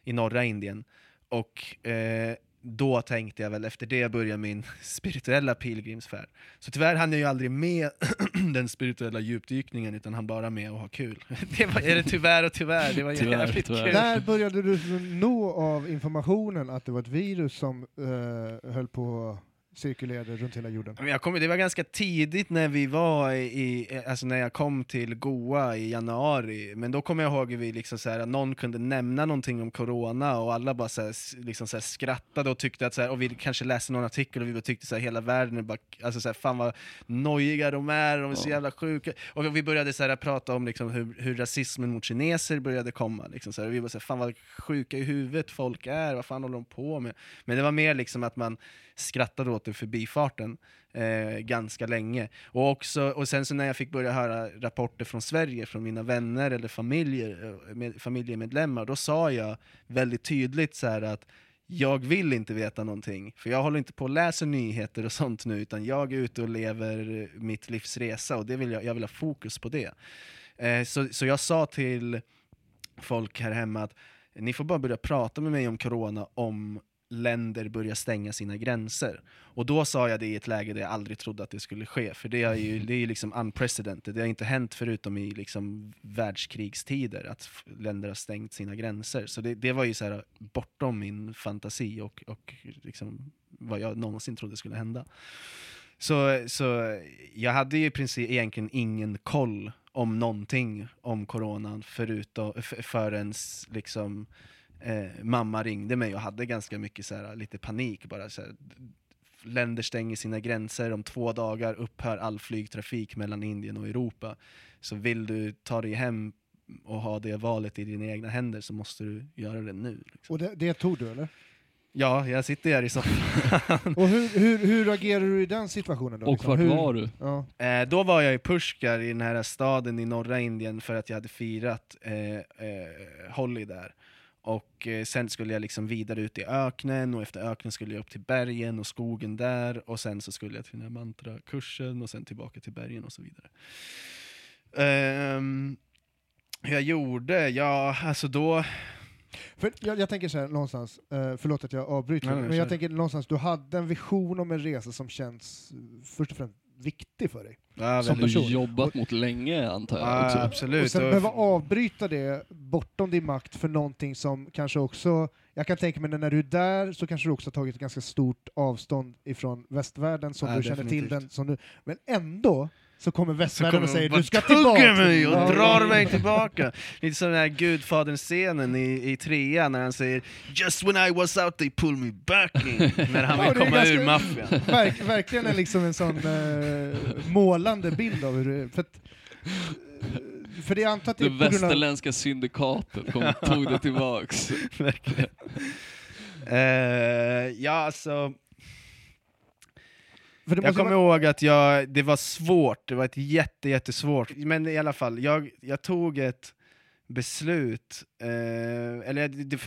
i norra Indien. Och eh, då tänkte jag väl efter det börja min [laughs] spirituella pilgrimsfärd. Så tyvärr hann jag ju aldrig med [clears throat] den spirituella djupdykningen utan han bara med att ha kul. [laughs] Det var, är det tyvärr och tyvärr, det var Tyvärr, jävligt tyvärr. kul. När började du nå av informationen att det var ett virus som eh, höll på att cirkulera runt hela jorden? Men Jag kom, det var ganska tidigt när vi var i, alltså när jag kom till Goa i januari, men då kommer jag ihåg att vi liksom så här, att någon kunde nämna någonting om corona och alla bara så här, liksom så här skrattade och tyckte att, så här, och vi kanske läste någon artikel och vi bara tyckte så här, hela världen är bara, alltså så här, fan vad nojiga de är, de är så Ja. jävla sjuka. Och vi började så här, prata om liksom, hur, hur rasismen mot kineser började komma, liksom, så här, och vi var så här, fan vad sjuka i huvudet folk är, vad fan håller de på med? Men det var mer liksom att man skrattade åt det förbifarten eh, ganska länge. Och, också, och sen så när jag fick börja höra rapporter från Sverige, från mina vänner eller familjer, eh, med, familjemedlemmar, då sa jag väldigt tydligt så här att jag vill inte veta någonting, för jag håller inte på att läsa nyheter och sånt nu, utan jag är ute och lever mitt livs resa och det vill jag, jag vill ha fokus på det. Eh, så, så jag sa till folk här hemma att ni får bara börja prata med mig om corona om länder börjar stänga sina gränser. Och då sa jag det i ett läge där jag aldrig trodde att det skulle ske, för det är ju, [laughs] det är ju liksom unprecedented, det har inte hänt förutom i liksom världskrigstider att länder har stängt sina gränser. Så det, det var ju så här bortom min fantasi och, och liksom vad jag någonsin trodde skulle hända. Så, så jag hade ju i princip egentligen ingen koll om någonting om coronan förutom, förrän liksom eh, mamma ringde mig och hade ganska mycket så här, lite panik bara så här, Länder stänger sina gränser, om två dagar upphör all flygtrafik mellan Indien och Europa. Så vill du ta dig hem och ha det valet i dina egna händer så måste du göra det nu. Liksom. Och det, det tog du eller? Ja, jag sitter här i soffan. Och hur, hur, hur agerar du i den situationen då? Och liksom? vart hur, var du? Ja. Eh, då var jag i Pushkar i den här staden i norra Indien för att jag hade firat eh, eh, Holly där. Och eh, sen skulle jag liksom vidare ut i öknen och efter öknen skulle jag upp till bergen och skogen där och sen så skulle jag till den här mantrakursen och sen tillbaka till bergen och så vidare. Hur jag gjorde? Ja, alltså då... För jag, jag tänker så här någonstans, eh, förlåt att jag avbryter, Nej, men jag tänker någonstans, du hade en vision om en resa som känns eh, först och främst viktig för dig. Ja, Som Du person. jobbat mot länge antar jag Ja, också. absolut. och sen Och- behöva avbryta det bortom din makt för någonting som kanske också, jag kan tänka mig när du är där så kanske du också har tagit ett ganska stort avstånd ifrån västvärlden som Ja, du känner till definitivt. den som du, men ändå så kommer västvärlden och säger du ska tillbaka! mig och Ja. drar mig tillbaka. Lite som den här Gudfadern-scenen i, i trean när han säger Just when I was out they pulled me back in. [laughs] när han Ja, vill är komma ganska- ur maffian. [laughs] Verk, verkligen en, liksom en sån eh, målande bild av hur det är. För, att, eh, för det antar att det är Det grund av... västerländska syndikatet kom, tog det tillbaks. [laughs] Verkligen. Eh, ja, alltså... För det Jag kommer vara, ihåg att jag, det var svårt, det var ett jätte, jättesvårt. Men i alla fall, jag, jag tog ett beslut, eh, eller jag, det,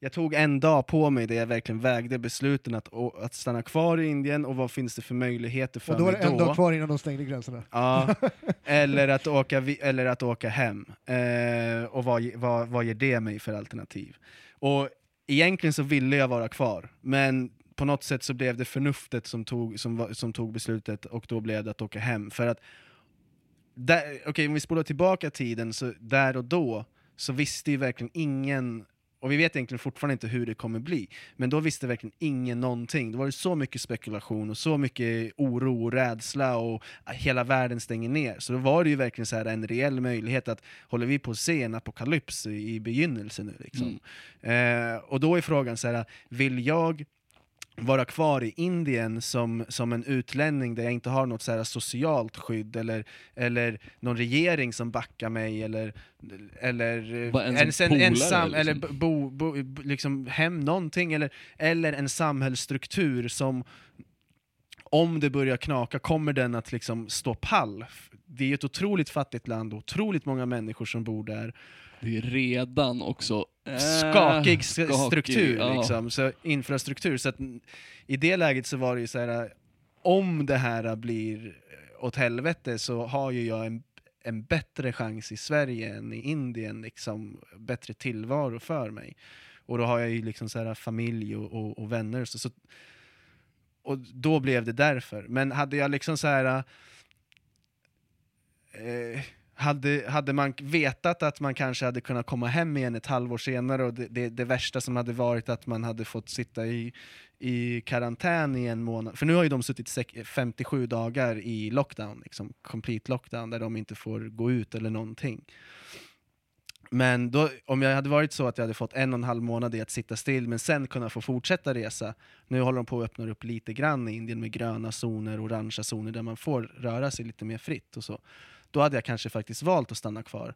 jag tog en dag på mig där jag verkligen vägde besluten att, å- att stanna kvar i Indien och vad finns det för möjligheter för och då var mig det en då. dag kvar innan de stängde gränserna. Ja, eller att åka, eller att åka hem. Eh, och vad, vad, vad ger det mig för alternativ? Och egentligen så ville jag vara kvar, men på något sätt så blev det förnuftet som tog, som, som tog beslutet och då blev det att åka hem. För att, där- okej om vi spolar tillbaka tiden, så där och då så visste ju verkligen ingen och vi vet egentligen fortfarande inte hur det kommer bli, men då visste verkligen ingen någonting. Det var ju så mycket spekulation och så mycket oro och rädsla och hela världen stänger ner. Så då var det ju verkligen så här en reell möjlighet att håller vi på att se en apokalyps i, begynnelsen nu? Liksom. Eh, och då är frågan så här, vill jag vara kvar i Indien som, som en utlänning där jag inte har något så här socialt skydd eller, eller någon regering som backar mig eller, eller Bara en en, som en, polare, sam, eller liksom. bo, bo, bo, liksom hem någonting eller, eller en samhällsstruktur som om det börjar knaka kommer den att liksom stå pall. Det är ett otroligt fattigt land och otroligt många människor som bor där Det är redan också äh, skakig skakig, struktur, ja. liksom, så infrastruktur. Så att, I det läget så var det ju så här, om det här blir åt helvete så har ju jag en, en bättre chans i Sverige än i Indien, liksom, bättre tillvaro för mig. Och då har jag ju liksom så här familj och, och, och vänner. Så, så, och då blev det därför. Men hade jag liksom så här eh, hade, hade man vetat att man kanske hade kunnat komma hem igen ett halvår senare och det, det, det värsta som hade varit att man hade fått sitta i, i karantän i en månad, för nu har ju de suttit 57 dagar i lockdown, liksom, complete lockdown, där de inte får gå ut eller någonting. Men då, om jag hade varit så att jag hade fått en och en halv månad i att sitta still, men sen kunna få fortsätta resa, nu håller de på att öppna upp lite grann i Indien med gröna zoner orangea zoner där man får röra sig lite mer fritt och så. Då hade jag kanske faktiskt valt att stanna kvar,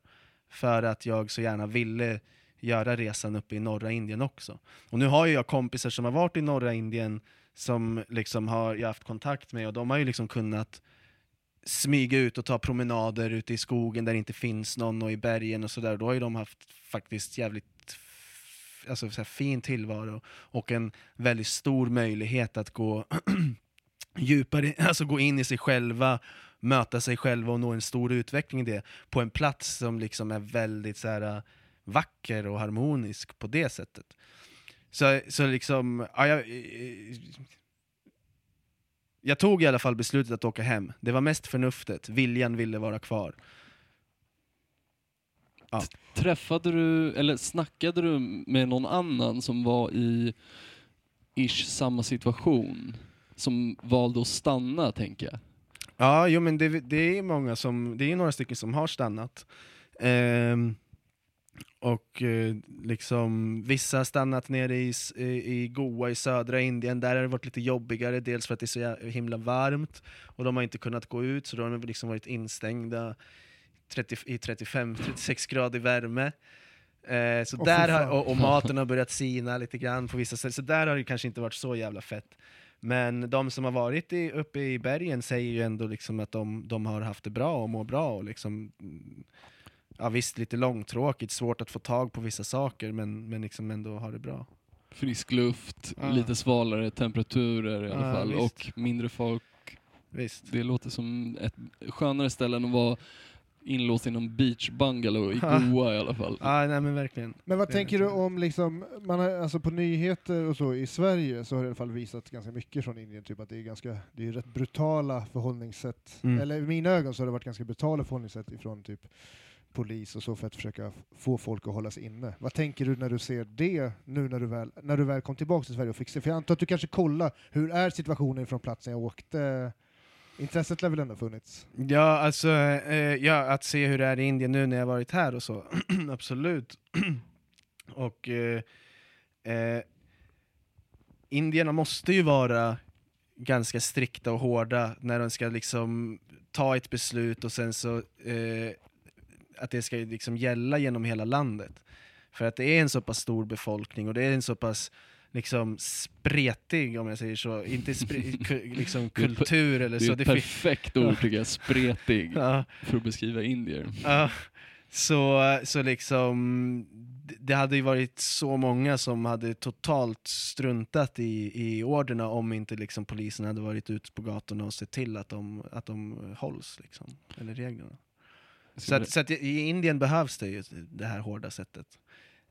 för att jag så gärna ville göra resan uppe i norra Indien också. Och nu har ju jag kompisar som har varit i norra Indien som liksom har jag haft kontakt med och de har ju liksom kunnat smyga ut och ta promenader ute i skogen där det inte finns någon och i bergen och sådär. Då har ju de haft faktiskt jävligt alltså, så här, fin tillvaro och en väldigt stor möjlighet att gå [clears throat] djupare, alltså gå in i sig själva, möta sig själva och nå en stor utveckling i det på en plats som liksom är väldigt så här, äh, vacker och harmonisk på det sättet. Så, så liksom, ja, jag, eh, eh, jag tog i alla fall beslutet att åka hem. Det var mest förnuftet, viljan ville vara kvar. Träffade du, eller snackade du med någon annan som var i ish samma situation? Som valde att stanna, tänker jag. Ja, jo men det, det är många som, det är några stycken som har stannat. Ehm, och eh, liksom, vissa har stannat nere i, i Goa i södra Indien, där har det varit lite jobbigare, dels för att det är så himla varmt, och de har inte kunnat gå ut, så då har de liksom varit instängda 30, i 35-36 grader värme. Eh, så Åh, där har, och, och maten har börjat sina lite grann på vissa ställen, så där har det kanske inte varit så jävla fett. Men de som har varit i, uppe i bergen säger ju ändå liksom att de, de har haft det bra och mår bra. Och liksom, mm, ja, visst, lite långtråkigt, svårt att få tag på vissa saker, men, men liksom ändå har det bra. Frisk luft, Ja. lite svalare temperaturer i alla Ja, fall visst. och mindre folk. Visst. Det låter som ett skönare ställe än att vara inlåst i någon beach bungalow i. [laughs] Goa i alla fall. Ja, nej men verkligen. Men vad Det tänker du om, liksom, man har, alltså på nyheter och så i Sverige så har det i alla fall visat ganska mycket från Indien, typ att det är ganska, det är rätt brutala förhållningssätt. Mm. Eller i mina ögon så har det varit ganska brutala förhållningssätt ifrån typ polis och så för att försöka få folk att hålla sig inne. Vad tänker du när du ser det nu när du väl, när du väl kom tillbaka till Sverige och fick se? För jag antar att du kanske kollar, hur är situationen från platsen jag åkte? Intresset lär väl ändå funnits? Ja, alltså, eh, ja, att se hur det är i Indien nu när jag varit här och så, [clears throat] absolut. [clears throat] och eh, eh, Indierna måste ju vara ganska strikta och hårda när de ska liksom ta ett beslut och sen så eh, att det ska liksom gälla genom hela landet. För att det är en så pass stor befolkning och det är en så pass liksom spretig, om jag säger så, inte [laughs] liksom kultur eller Det är så. ett perfekt ord tycker jag, spretig, [laughs] Ja. för att beskriva indier. Ja, så, så liksom, det- det hade ju varit så många som hade totalt struntat i, i orderna om inte liksom polisen hade varit ute på gatorna och sett till att de, att de hålls, liksom, eller reglerna. Så, att, så att i Indien behövs det ju det här hårda sättet.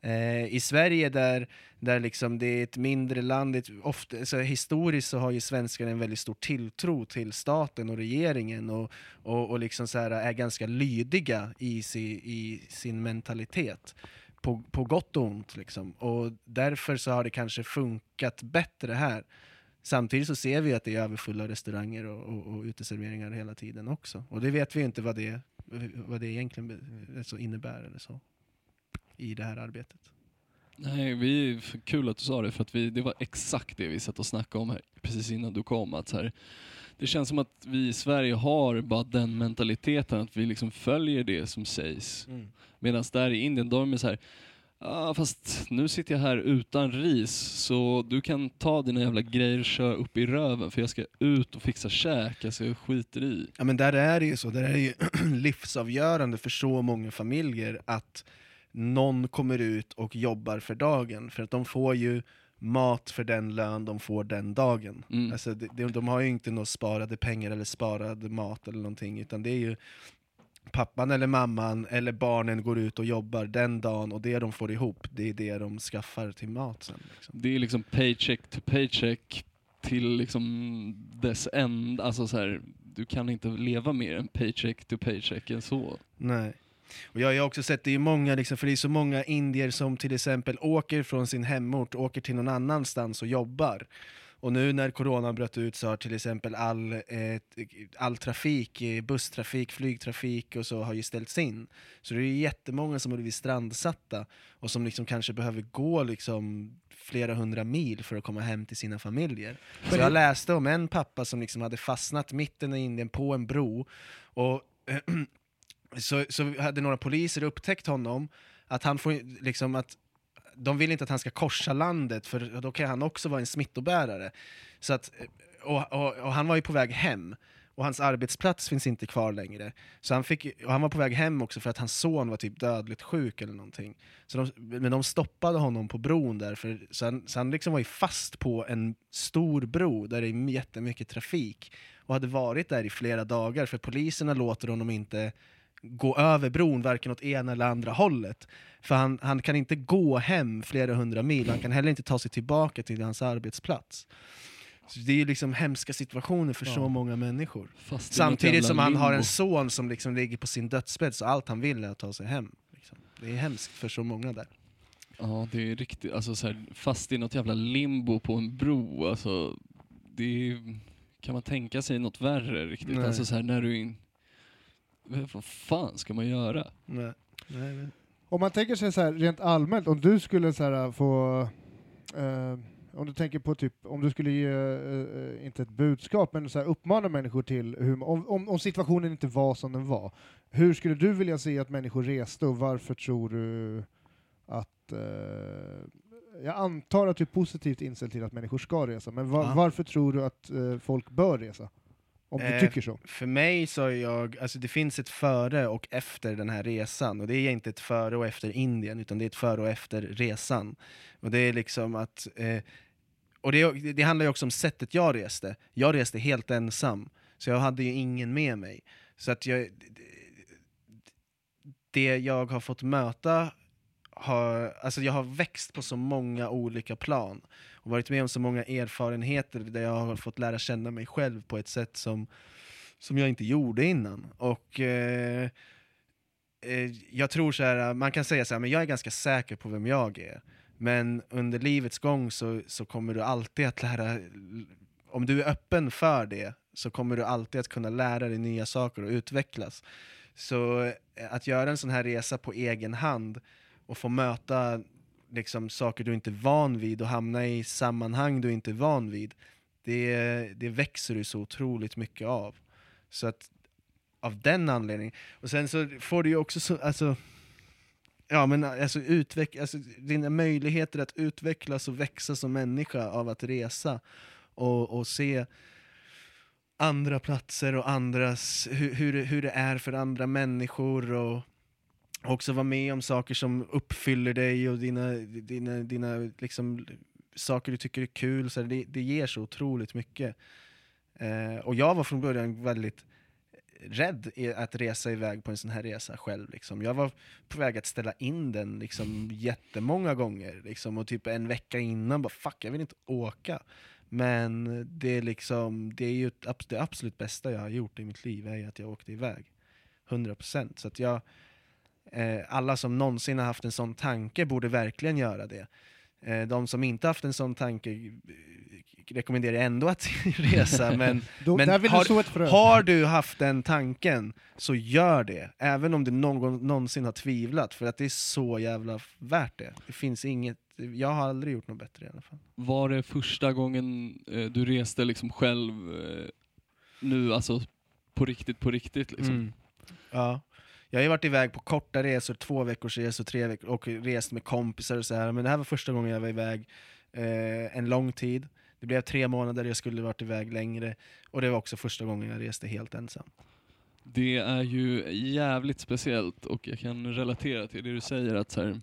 Eh, I Sverige där, där liksom det är ett mindre land, ett, ofta, så historiskt så har ju svenskar en väldigt stor tilltro till staten och regeringen och, och, och liksom så här är ganska lydiga i, si, i sin mentalitet. På, på gott och ont liksom. Och därför så har det kanske funkat bättre här. Samtidigt så ser vi att det är överfulla restauranger och, och, och uteserveringar hela tiden också. Och det vet vi ju inte vad det, vad det egentligen alltså innebär eller så. I det här arbetet. Nej, vi, kul att du sa det, för att vi, det var exakt det vi satt och snackade om här precis innan du kom. Att så här, det känns som att vi i Sverige har bara den mentaliteten, att vi liksom följer det som sägs. Medan där i Indien, då är de så här, ah, fast nu sitter jag här utan ris, så du kan ta dina jävla grejer och köra upp i röven, för jag ska ut och fixa käk, alltså jag skiter i. Ja men där är det ju så, där är det ju [clears throat] livsavgörande för så många familjer att någon kommer ut och jobbar för dagen, för att de får ju mat för den lön de får den dagen. Mm. Alltså, de, de, har ju inte några sparade pengar eller sparad mat eller någonting, utan det är ju pappan eller mamman eller barnen går ut och jobbar den dagen och det de får ihop, det är det de skaffar till mat sen. Liksom. Det är liksom paycheck to paycheck till liksom dess end. Alltså så här, du kan inte leva mer än paycheck to paycheck än så. Nej. Och jag har också sett, det är många, liksom, för det är så många indier som till exempel åker från sin hemort, åker till någon annanstans och jobbar. Och nu när coronan bröt ut så har till exempel all, eh, all trafik, eh, busstrafik, flygtrafik och så har ju ställts in. Så det är jättemånga som har blivit strandsatta och som liksom kanske behöver gå liksom flera hundra mil för att komma hem till sina familjer. Så jag läste om en pappa som liksom hade fastnat mitten i Indien på en bro och [clears throat] så, så hade några poliser upptäckt honom, att han får liksom att de vill inte att han ska korsa landet för då kan han också vara en smittobärare. Så att, och, och, och han var ju på väg hem och hans arbetsplats finns inte kvar längre. Så han, fick, och han var på väg hem också för att hans son var typ dödligt sjuk eller någonting. Så de, men de stoppade honom på bron där, för, så han, så han liksom var ju fast på en stor bro där det är jättemycket trafik och hade varit där i flera dagar för poliserna låter honom inte gå över bron varken åt ena eller andra hållet. För han, han kan inte gå hem flera hundra mil, han kan heller inte ta sig tillbaka till hans arbetsplats. Så det är ju liksom hemska situationer för så Ja. många människor. Samtidigt som han har limbo. en son som liksom ligger på sin dödsbädd, så allt han vill är att ta sig hem. Liksom. Det är hemskt för så många där. Ja, det är riktigt, alltså så här, fast i något jävla limbo på en bro, alltså det är, kan man tänka sig något värre riktigt? Nej. Alltså så här, när du in, vad fan ska man göra? Nej. Nej, men. Om man tänker sig så här rent allmänt, om du skulle så här få... Eh, om du tänker på typ, om du skulle ge, eh, inte ett budskap, men så här uppmana människor till, hur, om, om, om situationen inte var som den var, hur skulle du vilja se att människor reste och varför tror du att... Eh, jag antar att du är positivt inställd till att människor ska resa, men va, Ja. varför tror du att eh, folk bör resa? Om du Eh, tycker så. För mig så är jag, alltså det finns ett före och efter den här resan, och det är inte ett före och efter Indien, utan det är ett före och efter resan. Och det är liksom att, eh, och det, det handlar ju också om sättet jag reste. Jag reste helt ensam, så jag hade ju ingen med mig. Så att jag, det jag har fått möta har, alltså jag har växt på så många olika plan och varit med om så många erfarenheter där jag har fått lära känna mig själv på ett sätt som, som jag inte gjorde innan. Och eh, eh, jag tror så här, man kan säga så här, men jag är ganska säker på vem jag är. Men under livets gång så, så kommer du alltid att lära, om du är öppen för det, så kommer du alltid att kunna lära dig nya saker och utvecklas. Så eh, att göra en sån här resa på egen hand och få möta liksom, saker du inte är van vid och hamna i sammanhang du inte är van vid, det, det växer du så otroligt mycket av. Så att av den anledningen, och sen så får du ju också så, alltså, ja men alltså, utveck, alltså dina möjligheter att utvecklas och växa som människa av att resa och, och se andra platser och andras, hur, hur, det- hur det är för andra människor och också vara med om saker som uppfyller dig och dina, dina, dina liksom, saker du tycker är kul, så det, det ger så otroligt mycket. Eh, och jag var från början väldigt rädd att resa iväg på en sån här resa själv. Liksom. Jag var på väg att ställa in den liksom, jättemånga gånger, liksom, och typ en vecka innan bara fuck, jag vill inte åka. Men det är, liksom, det är ju det absolut bästa jag har gjort i mitt liv, är ju att jag åkte iväg. 100%. Så att jag, alla som någonsin har haft en sån tanke borde verkligen göra det. Eh, de som inte haft en sån tanke eh, rekommenderar jag ändå att [laughs] resa, [laughs] men Då, men har- har du haft den tanken, så gör det. Även om du någon, någonsin har tvivlat, för att det är så jävla värt det. Det finns inget, jag har aldrig gjort något bättre i alla fall. Var det första gången eh, du reste liksom själv eh, nu, alltså på riktigt, på riktigt liksom? Mm. Ja. Jag har ju varit iväg på korta resor, två veckors resor, tre veckor, och rest med kompisar och så här. men det här var första gången jag var iväg eh, en lång tid. Det blev tre månader, jag skulle varit iväg längre, och det var också första gången jag reste helt ensam. Det är ju jävligt speciellt och jag kan relatera till det du säger att så här,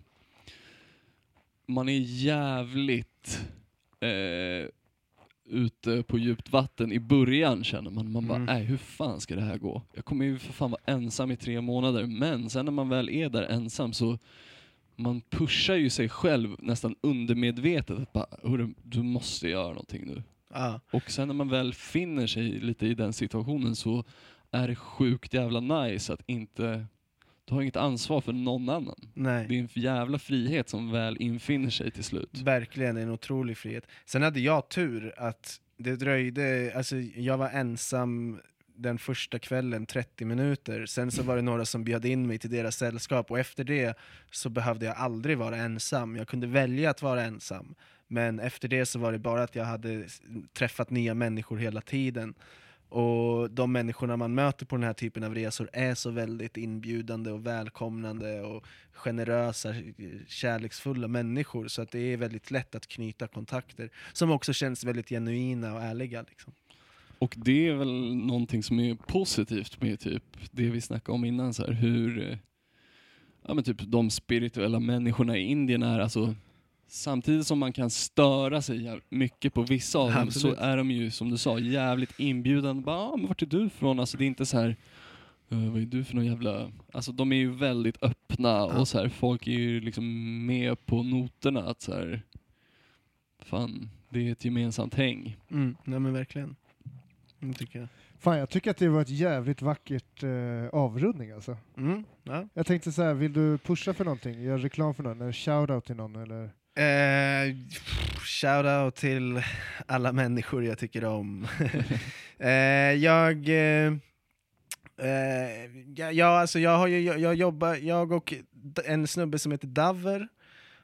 man är jävligt eh, ute på djupt vatten i början känner man. Man bara, Mm. nej hur fan ska det här gå? Jag kommer ju för fan vara ensam i tre månader. Men sen när man väl är där ensam så man pushar ju sig själv nästan undermedvetet att bara, "Hörru, du måste göra någonting nu. Ja. Och sen när man väl finner sig lite i den situationen så är det sjukt jävla nice att inte, du har inget ansvar för någon annan. Nej. Det är en jävla frihet som väl infinner sig till slut. Verkligen en otrolig frihet. Sen hade jag tur att det dröjde, alltså jag var ensam den första kvällen 30 minuter, sen så var det några som bjöd in mig till deras sällskap och efter det så behövde jag aldrig vara ensam. Jag kunde välja att vara ensam, men efter det så var det bara att jag hade träffat nya människor hela tiden och de människorna man möter på den här typen av resor är så väldigt inbjudande och välkomnande och generösa, kärleksfulla människor så att det är väldigt lätt att knyta kontakter som också känns väldigt genuina och ärliga. Liksom. Och det är väl någonting som är positivt med typ det vi snackade om innan, så här, hur eh, ja, men typ de spirituella människorna i Indien är. Alltså, samtidigt som man kan störa sig mycket på vissa av dem så Absolut. är de ju som du sa jävligt inbjudande. Bara, ah, men vart är du ifrån? Alltså, det är inte så här "Eh, vad är du för någon jävla... Alltså de är ju väldigt öppna och så här, folk är ju liksom med på noterna att så här, fan, det är ett gemensamt häng. Mm, nej men verkligen. Det tycker jag. Fan, jag tycker att det var ett jävligt vackert eh, avrundning alltså. Mm, ja. Jag tänkte så här, vill du pusha för någonting? Göra reklam för någon? Eller shoutout till någon? Eller? Eh, Shoutout till alla människor jag tycker om. [laughs] eh, jag, eh, eh, ja, ja, alltså jag, har ju, jag, jag jobbar, jag och en snubbe som heter Daver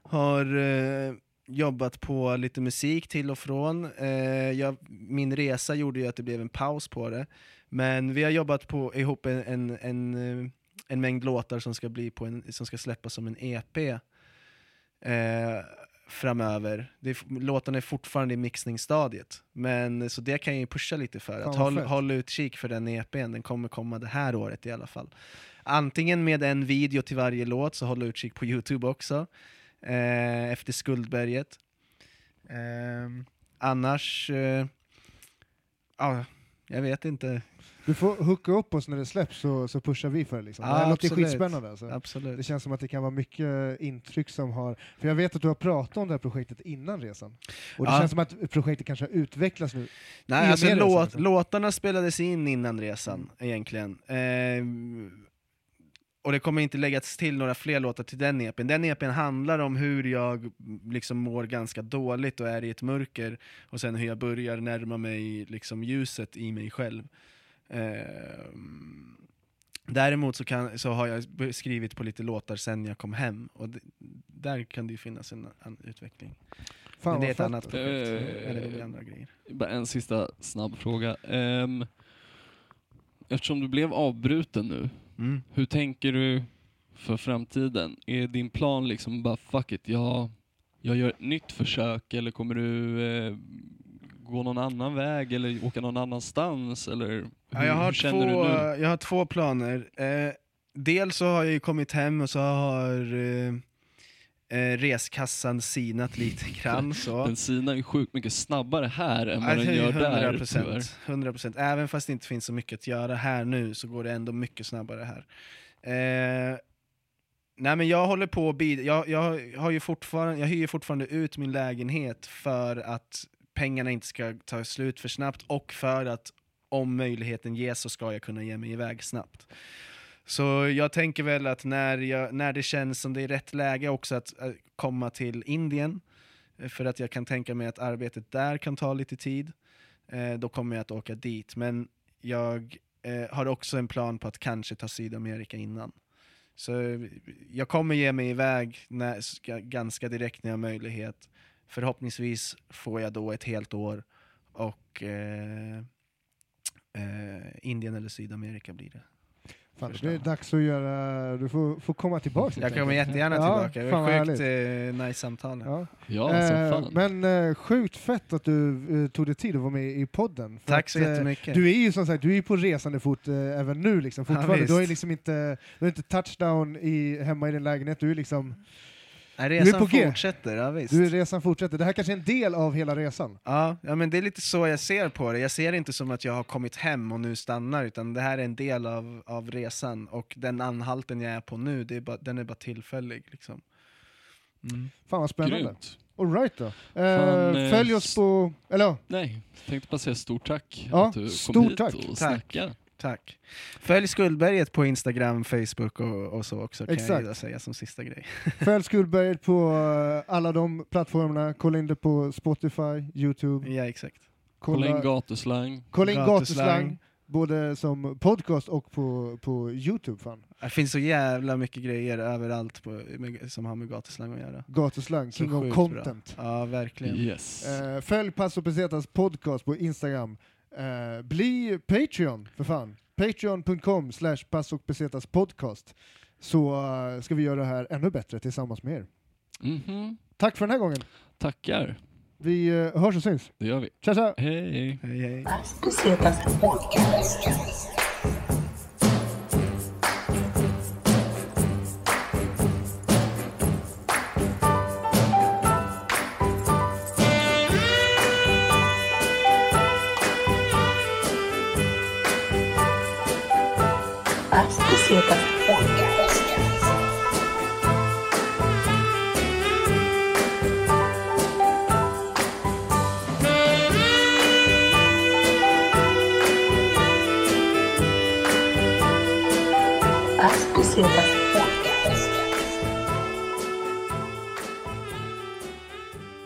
har eh, jobbat på lite musik till och från. Eh, jag, min resa gjorde ju att det blev en paus på det. Men vi har jobbat på, ihop en, en, en, eh, en mängd låtar som ska, bli på en, som ska släppas som en EP eh, framöver. Det är, låtarna är fortfarande i mixningsstadiet, men så det kan jag ju pusha lite för. Fan, Att håll, håll utkik för den EPn, den kommer komma det här året i alla fall. Antingen med en video till varje låt, så håll utkik på Youtube också, eh, efter Skuldberget. Eh, annars, ja, jag vet inte. Du får hooka upp oss när det släpps så, så pushar vi för det. Liksom. Ja, det låter skitspännande. Alltså. Det Absolut. känns som att det kan vara mycket intryck som har... För jag vet att du har pratat om det här projektet innan resan. Och det Ja. känns som att projektet kanske har utvecklats nu. Nej, alltså resan, låt, liksom. låtarna spelades in innan resan, egentligen. Ehm, och det kommer inte läggas till några fler låtar till den EPn. Den EPn handlar om hur jag liksom mår ganska dåligt och är i ett mörker, och sen hur jag börjar närma mig liksom ljuset i mig själv. Ehm, däremot så, kan, så har jag skrivit på lite låtar sen jag kom hem, och d- där kan det ju finnas en an utveckling. Fan Men det är ett fett. annat projekt, Eh, eller det andra grejer. Bara en sista snabb fråga. Ehm, eftersom du blev avbruten nu, Mm. hur tänker du för framtiden? Är din plan liksom bara fuck it, jag, jag gör ett nytt försök eller kommer du eh, gå någon annan väg eller åka någon annanstans? Eller hur, Ja, jag, har två, jag har två planer. Eh, dels så har jag ju kommit hem och så har eh, eh, reskassan sinat lite [laughs] grann. Så. Den sinar ju sjukt mycket snabbare här än vad den gör där 100%, tyvärr. 100%. Även fast det inte finns så mycket att göra här nu så går det ändå mycket snabbare här. Eh, nej men jag håller på att jag, jag, har ju fortfarande, jag hyr fortfarande ut min lägenhet för att pengarna inte ska ta slut för snabbt och för att om möjligheten ges så ska jag kunna ge mig iväg snabbt. Så jag tänker väl att när, jag, när det känns som det är rätt läge också att att komma till Indien, eh, för att jag kan tänka mig att arbetet där kan ta lite tid, eh, då kommer jag att åka dit. Men jag eh, har också en plan på att kanske ta Sydamerika innan. Så eh, jag kommer ge mig iväg när, ganska direkt när jag har möjlighet. Förhoppningsvis får jag då ett helt år och eh, eh, Indien eller Sydamerika blir det. Fan, det är dags att göra... Du får, får komma tillbaka. Jag kommer jättegärna Ja, tillbaka, det fan var sjukt eh, nice samtal. Ja. Ja, Eh, men eh, sjukt fett att du eh, tog dig tid att vara med i podden. För Tack så att, eh, jättemycket. Du är ju som sagt du är ju på resande fot eh, även nu liksom, fortfarande. visst. du har ju liksom inte, du har inte touchdown i, hemma i din lägenhet, du är liksom, Nej, du är resan på G. fortsätter, ja visst. du är resan fortsätter. Det här kanske är en del av hela resan. Ja, ja, men det är lite så jag ser på det. Jag ser det inte som att jag har kommit hem och nu stannar, utan det här är en del av, av resan. Och den anhalten jag är på nu, det är bara, den är bara tillfällig. Liksom. Mm. Fan vad spännande. Grymt. All right då. Eh, Fan, eh, följ oss på, eller Nej, tänkte bara säga stort tack Ja, att du kom hit tack. och Tack. snackade. Tack. Följ Skuldberget på Instagram, Facebook och, och så också, kan Exakt. jag säga som sista grej. [laughs] följ Skuldberget på eh, alla de plattformarna, kolla in det på Spotify, Youtube, Ja, exakt. Kolla in gatuslang. kolla in Gatuslang. både som podcast och på, på Youtube fan. Det finns så jävla mycket grejer överallt på, med, som har med gatuslang att göra. Gatuslang, Så king of content. Ja, verkligen. Yes. Eh, följ Passo Pesetas podcast på Instagram. Eh, bli Patreon, för fan. Patreon.com slash Pass och podcast. Så eh, ska vi göra det här ännu bättre tillsammans med er. Mhm. Tack för den här gången. Tackar. Vi eh, hörs och syns. Det gör vi. Tja tja! Hej. Hej, hej. Las Pesetas Podcast. Las Pesetas Podcast. Las Pesetas